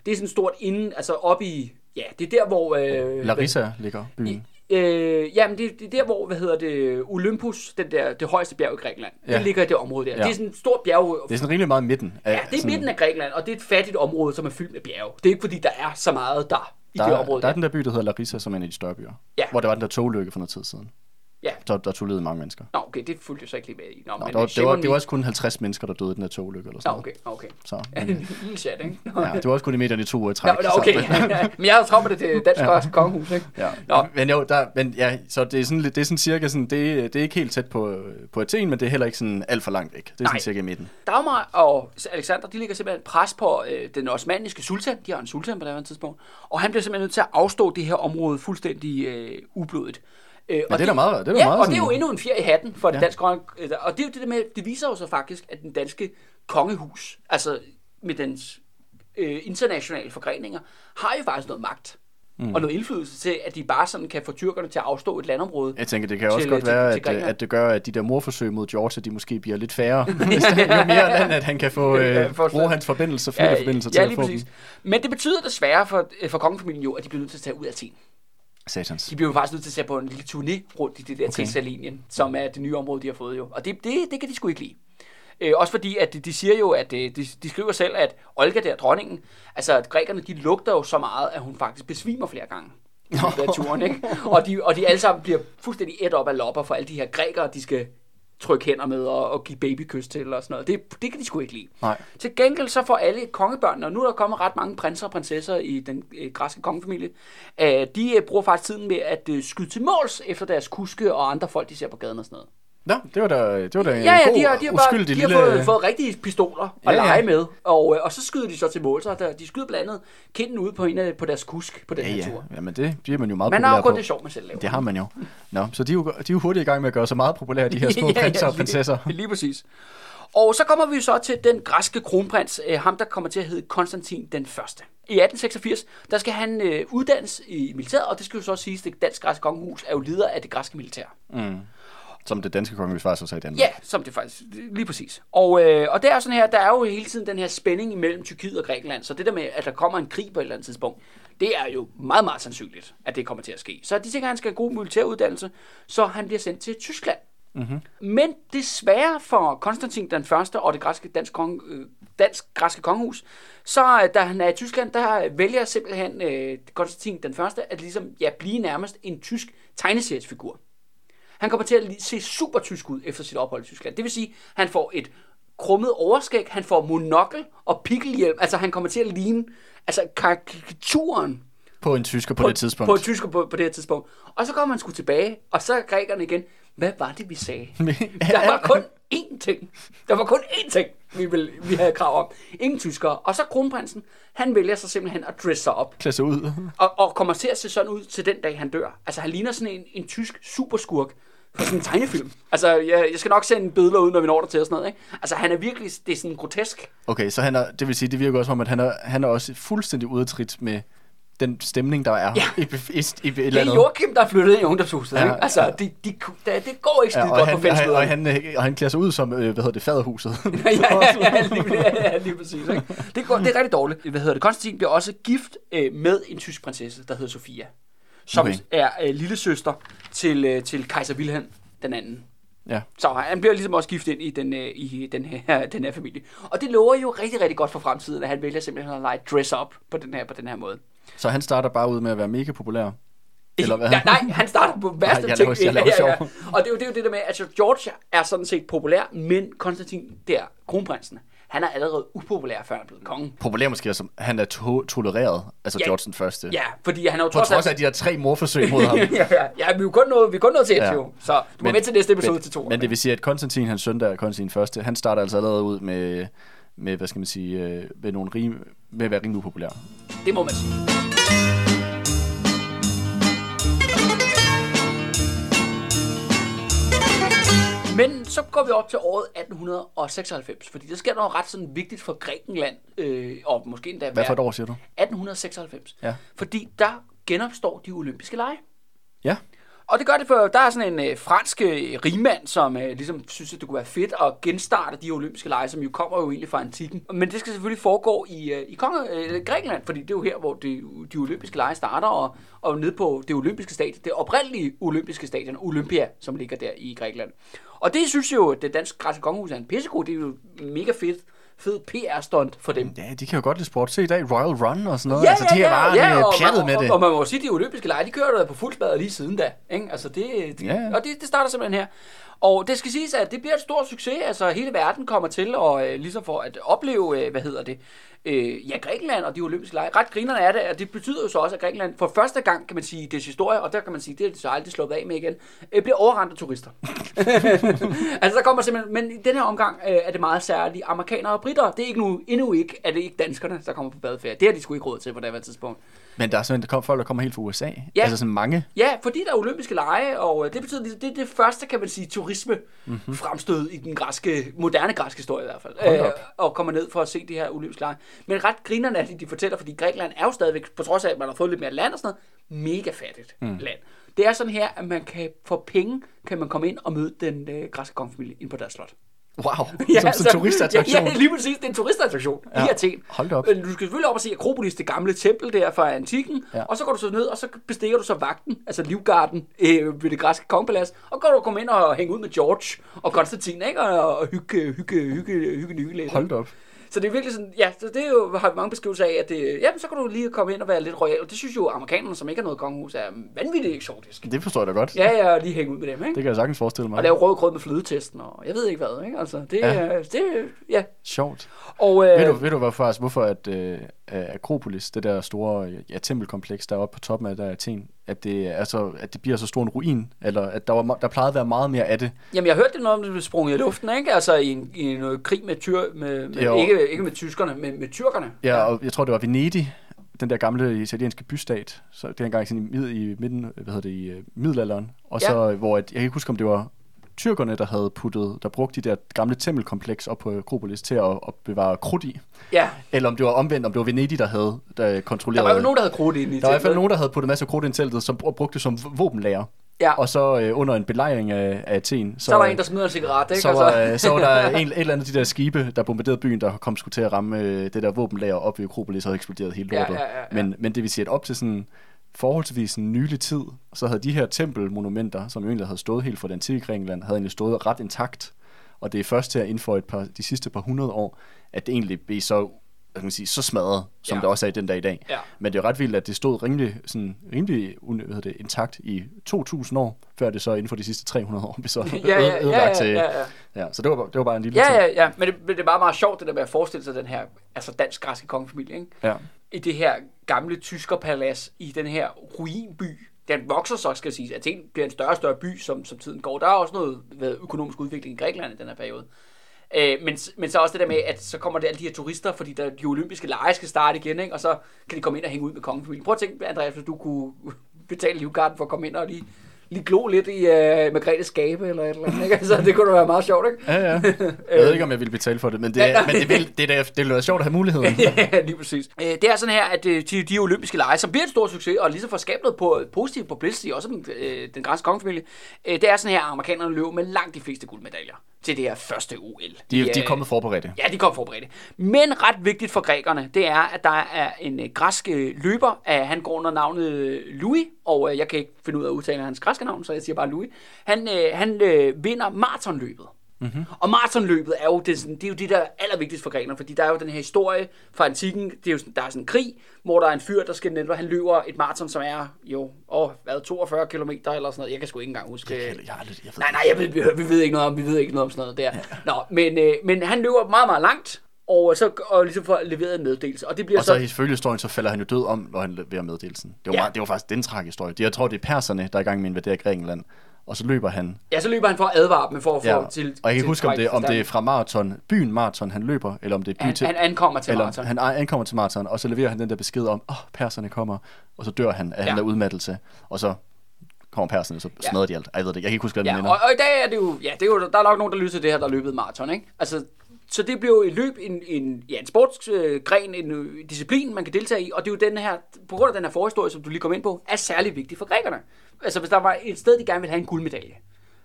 Det er sådan stort inden, altså op i, ja, det er der, hvor... Øh, Larissa ligger byen. Øh, jamen, det, det er der, hvor, hvad hedder det, Olympus, den der, det højeste bjerg i Grækenland, ja. Det ligger i det område der. Ja. Det er sådan et stort bjerg. Det er sådan rimelig meget midten. Af, ja, det er sådan, midten af Grækenland, og det er et fattigt område, som er fyldt med bjerge. Det er ikke, fordi der er så meget der i der, det er- område. der er der. den der by, der hedder Larissa, som er en af de større byer. Ja. Hvor der var den der togulykke for noget tid siden. Ja. Der, der tog mange mennesker. Nå, okay, det fulgte jeg så ikke lige med i. Nå, Nå, men, der, det, var, det var også kun 50 mennesker, der døde i den der togulykke. Eller sådan Nå, okay, okay. Så, Ja, en lille chat, ikke? Nå, ja, det var også kun i medierne i to uger i træk. nå, okay. Men jeg har jo trådt med det til dansk ja. kongehus, ikke? ja. Nå. Men jo, der, men ja, så det er sådan, det er sådan cirka sådan, det, det er ikke helt tæt på, på Athen, men det er heller ikke sådan alt for langt væk. Det er Nej. sådan cirka i midten. Dagmar og Alexander, de ligger simpelthen pres på øh, den osmaniske sultan. De har en sultan på det her tidspunkt. Og han bliver simpelthen nødt til at afstå det her område fuldstændig øh, ublodigt. Øh, Men det er da meget, det er ja, meget og sådan, det er jo endnu en fjer i hatten for det Ja. danske konge. øh, Og det er jo det der med, det viser jo så faktisk, at den danske kongehus, altså med dens øh, internationale forgreninger, har jo faktisk noget magt. Mm. Og noget indflydelse til, at de bare sådan kan få tyrkerne til at afstå et landområde. Jeg tænker, det kan også til- godt til- være, til at, Grækenland. at det gør, at de der morforsøg mod George, de måske bliver lidt færre. Hvis der er mere land, at han kan få Ja, øh, bruge hans forbindelser, flere forbindelser til ja, at få præcis. dem. Men det betyder desværre for, øh, for kongefamilien jo, at de bliver nødt til at tage ud af Athen. Satans. De bliver jo faktisk nødt til at tage på en lille turné rundt i det der okay. Thessalonien, som er det nye område, de har fået jo. Og det, det, det kan de sgu ikke lide. Øh, også fordi, at de, de siger jo, at øh, de, de skriver selv, at Olga der, dronningen, altså at grækerne, de lugter jo så meget, at hun faktisk besvimer flere gange. af turen, ikke? Og de, og de alle sammen bliver fuldstændig et op af lopper for alle de her grækere, de skal trykke hænder med og, og give babykys til og sådan noget. Det, det kan de sgu ikke lide. Nej. Til gengæld så får alle kongebørnene, og nu er der kommet ret mange prinser og prinsesser i den øh, græske kongefamilie, øh, de øh, bruger faktisk tiden med at øh, skyde til måls efter deres kuske og andre folk, de ser på gaden og sådan noget. Nå, det var da, det var da en Ja, ja, god, de har, de har, bare, de har lille... fået, fået rigtige pistoler at Ja, ja, ja. lege med, og, øh, og så skyder de så til mål, så der, de skyder blandt andet kinden ud på, en af, på deres kusk på den Ja, her ja. tur. Jamen, det bliver man jo meget Man har populær jo kun på. det sjovt med selv laver. Det har man jo. Nå, så de er jo, de er jo hurtigt i gang med at gøre sig meget populære, de her små Ja, ja, prinser og lige- prinsesser. Lige præcis. Og så kommer vi så til den græske kronprins, øh, ham der kommer til at hedde Konstantin den Første. I 1886, der skal han øh, uddannes i militæret, og det skal jo så siges, at det dansk-græske kongehus er jo leder af det græske militær. Som det danske kongehus faktisk også er i Danmark. Ja, som det faktisk, lige præcis. Og, øh, og det er sådan her, der er jo hele tiden den her spænding imellem Tyrkiet og Grækenland, så det der med, at der kommer en krig på et eller andet tidspunkt, det er jo meget, meget sandsynligt, at det kommer til at ske. Så de tænker, at han skal have god militæruddannelse, så han bliver sendt til Tyskland. Mm-hmm. Men desværre for Konstantin den første og det græske, dansk, kong, øh, dansk græske kongehus, så øh, da han er i Tyskland, der vælger simpelthen øh, Konstantin den første at ligesom, ja, blive nærmest en tysk tegneseriesfigur. Han kommer til at se super tysk ud efter sit ophold i Tyskland. Det vil sige, han får et krummet overskæg, han får monokkel og pikkelhjelm. Altså, han kommer til at ligne altså, karikaturen På en tysker på, på, det tidspunkt. på et tysker på, på det her tidspunkt. Og så kommer han sgu tilbage, og så er grækerne igen. Hvad var det, vi sagde? Der var kun én ting. Der var kun én ting, vi, ville, vi havde krav om. Ingen tyskere. Og så kronprinsen, han vælger sig simpelthen at dresse sig op. Klæde sig ud. Og, og kommer til at se sådan ud til den dag, han dør. Altså, han ligner sådan en, en tysk superskurk sådan en tegnefilm. Altså, jeg, jeg skal nok sende billeder ud, når vi når der til og sådan noget, ikke? Altså, han er virkelig, det er sådan grotesk. Okay, så han er, det vil sige, det virker også som om, at han er, han er også fuldstændig ude af trit med den stemning, der er Ja. i, i, i, et Det er. Joachim, der er flyttet ind i ungdomshuset, Ja, ikke? Altså, ja. de, de, det, det går ikke skide Ja, godt han, på og, fællesmøderne. og, han, og han klæder sig ud som, øh, hvad hedder det, faderhuset. ja, ja, ja, lige, ja, lige præcis. Ikke? Det, går, det er rigtig dårligt. Hvad hedder det? Konstantin bliver også gift øh, med en tysk prinsesse, der hedder Sofia. Som Okay. er øh, lillesøster til, øh, til kejser Wilhelm den anden. ja. Så han bliver ligesom også gift ind i den, øh, i den, her, den her familie. Og det lover jo rigtig, rigtig godt for fremtiden, at han vælger simpelthen at lege dress up på den her, på den her måde. Så han starter bare ud med at være mega populær. Eller hvad? Ja, nej, han starter på værste Nej, jeg ting. laver- jeg laver sjov. Og det er, jo, det er jo det der med, at George er sådan set populær, men Konstantin der, kronprinsen, han er allerede upopulær, før han er blevet konge. Populær måske, som han er to- tolereret, altså Ja. George den første. Ja, fordi han er jo trods trods af de her tre morforsøg mod ham. ja, ja, ja, vi er jo kun nået, vi er kun nået til et, Ja. jo. Så du må Men- vente til næste episode men, til to. Men det vil sige, at Konstantin, hans søn, der er Konstantin første, han starter altså allerede ud med, med hvad skal man sige, øh, med, nogle rim, med at være rimelig upopulær. det må man sige. Men så går vi op til året 1896, fordi der sker noget ret sådan vigtigt for Grækenland, øh, og måske endda Hvad for et år, siger du? 1896. Ja. Fordi der genopstår de olympiske lege. Ja. Og det gør det, for der er sådan en øh, fransk øh, rigmand, som øh, ligesom synes, at det kunne være fedt at genstarte de olympiske lege, som jo kommer jo egentlig fra antikken. Men det skal selvfølgelig foregå i, øh, i Konge, øh, Grækenland, fordi det er jo her, hvor de, de olympiske lege starter, og, og ned på det olympiske stadion, det oprindelige olympiske stadion, Olympia, som ligger der i Grækenland. Og det synes jo, at det danske græske kongehus er en pissegod, det er jo mega fedt fed PR-stunt for dem. Ja, de kan jo godt lide sport. Se i dag, Royal Run og sådan noget. Ja, altså, de ja, er bare ja, ja, og, pjattet og, med og, det. Og, man må jo sige, at de olympiske lege, de kører der på fuld spad lige siden da. Ikke? Altså det, det, ja. Og det, det starter simpelthen her. Og det skal siges, at det bliver et stort succes. Altså hele verden kommer til at, øh, ligesom for at opleve, øh, hvad hedder det, øh, ja, Grækenland og de olympiske lege. Ret grinerne er det, og det betyder jo så også, at Grækenland for første gang, kan man sige, det er historie, og der kan man sige, det er de så aldrig sluppet af med igen, øh, bliver overrendt af turister. altså der kommer simpelthen, men i den her omgang øh, er det meget særligt amerikanere og britter. Det er ikke nu, endnu ikke, er det ikke danskerne, der kommer på badeferie. Det har de sgu ikke råd til på det her tidspunkt. Men der er simpelthen der kommer folk, der kommer helt fra USA. Ja. Altså sådan mange. Ja, fordi der er olympiske lege, og øh, det betyder, det det er det første, kan man sige, turisme mm-hmm. fremstød i den græske, moderne græske historie i hvert fald. Op. og kommer ned for at se de her olympiske lege. Men ret grinerne er de, de fortæller, fordi Grækenland er jo stadigvæk, på trods af, at man har fået lidt mere land og sådan noget, mega fattigt mm. land. Det er sådan her, at man kan for penge, kan man komme ind og møde den øh, græske kongefamilie ind på deres slot. Wow, som, som turistattraktion. Ja, ja, lige præcis. Det er en turistattraktion ja. Ja, i Athen. hold op. Du skal selvfølgelig op og se Akropolis, det gamle tempel der fra antikken, ja. Ja. og så går du så ned, og så bestiger du så vagten, altså livgarden øh, ved det græske kongepalads, og går du komme ind og hænge ud med George og Konstantin, ikke? Og, og hygge, hygge, hygge, hygge, hygge lidt. Hold op. Så det er virkelig sådan, ja, så det er jo, har vi mange beskrivelser af, at det, jamen, så kan du lige komme ind og være lidt royal. Og det synes jo amerikanerne, som ikke har noget kongehus, er vanvittigt eksotisk. Det forstår jeg da godt. Ja, ja, og lige hænge ud med dem, ikke? Det kan jeg sagtens forestille mig. Og lave rød grød med flødetesten, og jeg ved ikke hvad, ikke? Altså, det, Ja. det ja. Sjovt. Og, øh, Ved du, ved du hvorfor, altså, hvorfor at, øh, Akropolis, det der store ja, tempelkompleks, der er oppe på toppen af der Athen, at det, er så, at det bliver så stor en ruin, eller at der, var, der plejede at være meget mere af det. Jamen, jeg hørte det noget om, det blev sprunget i luften, ikke? Altså i, en, i noget krig med, tyr, med, med Jo. ikke, ikke med tyskerne, men med tyrkerne. Ja, og jeg tror, det var Venedig, den der gamle italienske bystat, så det er engang sådan i, mid, i midten, hvad hedder det, i øh, middelalderen, og så, ja. hvor at, jeg kan ikke huske, om det var tyrkerne, der havde puttet, der brugte de der gamle tempelkompleks op på Akropolis til at, at bevare krudt i, Ja, eller om det var omvendt, om det var Venedig, der havde der der kontrolleret. var jo nogen, der havde krudt ind i der var i hvert fald nogen, der havde puttet masser af krudt ind i teltet, som br- brugte det som våbenlager. Ja, Og så øh, under en belejring af, af Athen, så, så var der en, der smider en cigaret, ikke? så, var, altså. øh, så var der en, et eller andet af de der skibe, der bombarderede byen, der kom skulle til at ramme øh, det der våbenlager op i Akropolis og havde eksploderet hele Ja, lortet. ja, ja, ja. Men, men det vil sige, at op til sådan forholdsvis en nylig tid, så havde de her tempelmonumenter, som jo egentlig havde stået helt fra den antikke Grækenland, havde egentlig stået ret intakt. Og det er først her inden for et par, de sidste par hundrede år, at det egentlig blev så, kan man sige, så smadret, som Ja. det også er i den dag i dag. Ja. Men det er ret vildt, at det stod rimelig, sådan, rimelig hvad det, intakt i 2000 år, før det så inden for de sidste 300 år blev så Ja, ja, ja, ødelagt ja, ja, ja. Ja, så det var, det var bare en lille Ja, ting. ja, ja, men det, men det er bare meget sjovt, det der med at forestille sig den her altså dansk-græske kongefamilie, ikke? ja. I det her gamle tyskerpalads, i den her ruinby. Den vokser så, skal jeg sige. Athen bliver en større og større by, som, som tiden går. Der er også noget ved økonomisk udvikling i Grækenland i den her periode. Øh, men, men så også det der med, at så kommer der alle de her turister, fordi der, de olympiske lege skal starte igen, ikke? og så kan de komme ind og hænge ud med kongefamilien. Prøv at tænke, Andreas, hvis du kunne betale livgarden for at komme ind og lige, lige glo lidt i uh, Margrethes skabe eller et eller andet. Ikke? Altså, det kunne da være meget sjovt, ikke? Ja, ja. Jeg ved ikke, om jeg ville betale for det, men det, Ja, men det, vil, det, er, da- det ville være sjovt at have muligheden. ja, lige præcis. Øh, Det er sådan her, at øh, de, de olympiske lege, som bliver en stor succes, og ligesom får skabt noget på, positivt publicity, også den, øh, den græske kongefamilie, øh, det er sådan her, at amerikanerne løber med langt de fleste guldmedaljer til det her første OL. De, I, de er kommet forberedte. Ja, de kom forberedte. Men ret vigtigt for grækerne, det er, at der er en øh, græsk øh, løber, han går under navnet øh, Louis, og jeg kan ikke finde ud af at udtale hans græske navn, så jeg siger bare Louis. Han, han vinder maratonløbet. Mm-hmm. Og maratonløbet er jo det, sådan, det er jo det, der er allervigtigst for grækerne, fordi der er jo den her historie fra antikken, det er jo sådan, der er sådan en krig, hvor der er en fyr, der skal netop, han løber et maraton, som er jo, åh, hvad, 42 km eller sådan noget, jeg kan sgu ikke engang huske. Jeg, jeg, har lidt- jeg ved Nej, nej, jeg ved, vi, vi ved ikke noget om, vi ved ikke noget om sådan noget der. Nå, men, øh, men han løber meget, meget langt, og så og ligesom får leveret en meddelelse. Og det bliver Og så så... ifølge historien, så falder han jo død om, når han leverer meddelelsen. Det var, Ja. ja. meget, det var faktisk den tragiske historie. Jeg tror, det er perserne, der er i gang med at invadere Grækenland. Og så løber han. Ja, så løber han for at advare dem for at få Ja. til... og jeg kan ikke huske, om det, om det er fra maraton, byen maraton, han løber, eller om det er by Han, til... han ankommer til eller maraton. han ankommer til maraton, og så leverer han den der besked om, åh, oh, perserne kommer, og så dør han af Ja. den der udmattelse, og så kommer perserne, så Ja. smadrer de alt. Ej, Jeg ved det ikke, jeg kan ikke huske, hvad den Ja, minder. og, og, i dag er det jo... Ja, det er jo, der er nok nogen, der lytter til det her, der er løbet maraton, ikke? Altså, så det bliver jo et løb, en, en, ja, en sportsgren, en øh, disciplin, man kan deltage i, og det er jo den her, på grund af den her forhistorie, som du lige kom ind på, er særlig vigtig for grækerne. Altså hvis der var et sted, de gerne ville have en guldmedalje,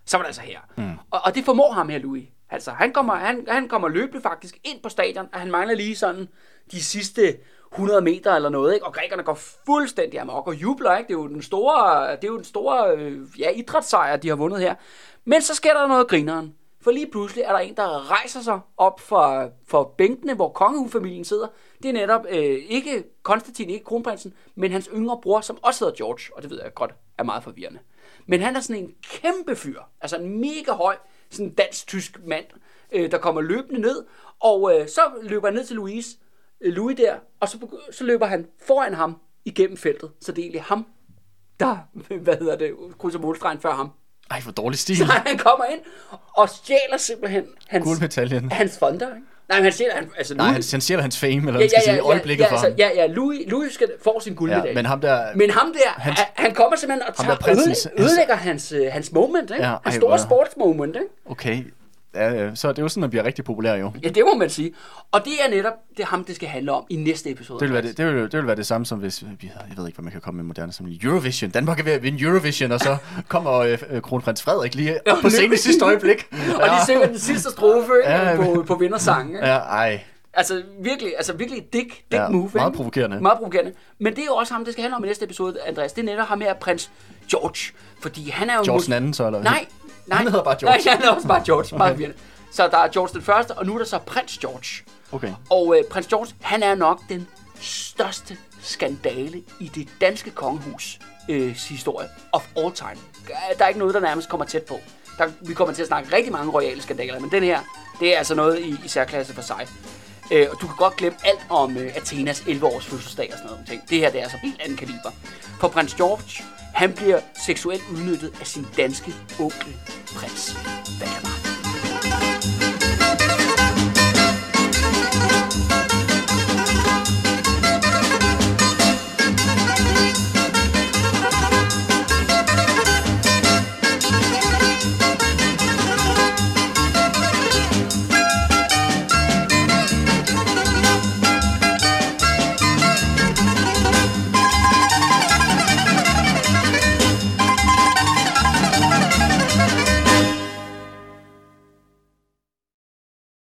så var det altså her. Mm. Og, og det formår ham her, Louis. Altså, han kommer, han, han kommer løbende faktisk ind på stadion, og han mangler lige sådan de sidste 100 meter eller noget, ikke? og grækerne går fuldstændig amok og jubler. Ikke? Det er jo den store, det er jo den store øh, ja, idrætssejr, de har vundet her. Men så sker der noget grineren. For lige pludselig er der en, der rejser sig op for, for bænkene, hvor kongehusfamilien sidder. Det er netop øh, ikke Konstantin, ikke kronprinsen, men hans yngre bror, som også hedder George, og det ved jeg godt er meget forvirrende. Men han er sådan en kæmpe fyr, altså en mega høj, sådan en dansk-tysk mand, øh, der kommer løbende ned, og øh, så løber han ned til Louise, øh, Louis der, og så, så løber han foran ham igennem feltet, så det er egentlig ham, der, hvad hedder det, krydser målstregen før ham. Ej, hvor dårlig stil. Så han kommer ind og stjæler simpelthen hans, Guldmedaljen. hans fonder, ikke? Nej, men han stjæler, han, altså Nej, han, han stjæler hans fame, eller ja, skal sige, øjeblikket ja, for altså, ham. ja, ja, Louis, Louis skal få sin guldmedalje. Ja, men ham der... Men ham der, Hans- han, kommer simpelthen og tager, der prinsens- ødelægger, hans, øh, hans moment, ikke? Ja, Ja, ej, hans store sportsmoment, ikke? Okay, ja, så det er jo sådan, man bliver rigtig populær jo. Ja, det må man sige. Og det er netop det er ham, det skal handle om i næste episode. Det vil, være det, det, vil, det vil være det samme som hvis vi havde, jeg ved ikke, hvad man kan komme med moderne som Eurovision. Danmark er ved at vinde Eurovision, og så kommer øh, øh, kronprins Frederik lige op på scenen i sidste øjeblik. Og de synger den sidste strofe? Ja, på, på vindersangen. Ja, ej. Altså virkelig, altså virkelig dick, dick Ja, move. meget ikke? provokerende. Meget provokerende. Men det er jo også ham, det skal handle om i næste episode, Andreas. Det er netop ham her, prins George. Fordi han er jo... George den anden så, eller? Nej, nej. Han hedder bare George. Nej, han er også bare George. Meget okay. Så der er George den første, og nu er der så prins George. Okay. Og øh, prins George, han er nok den største skandale i det danske kongehus øh, historie of all time. Der er ikke noget, der nærmest kommer tæt på. Der, vi kommer til at snakke rigtig mange royale skandaler, men den her, det er altså noget i, i særklasse for sig. Øh, og du kan godt glemme alt om øh, Athenas 11-års fødselsdag og sådan noget. Ting. Det her, det er altså helt anden kaliber. For prins George, han bliver seksuelt udnyttet af sin danske onkel, prins Valdemar.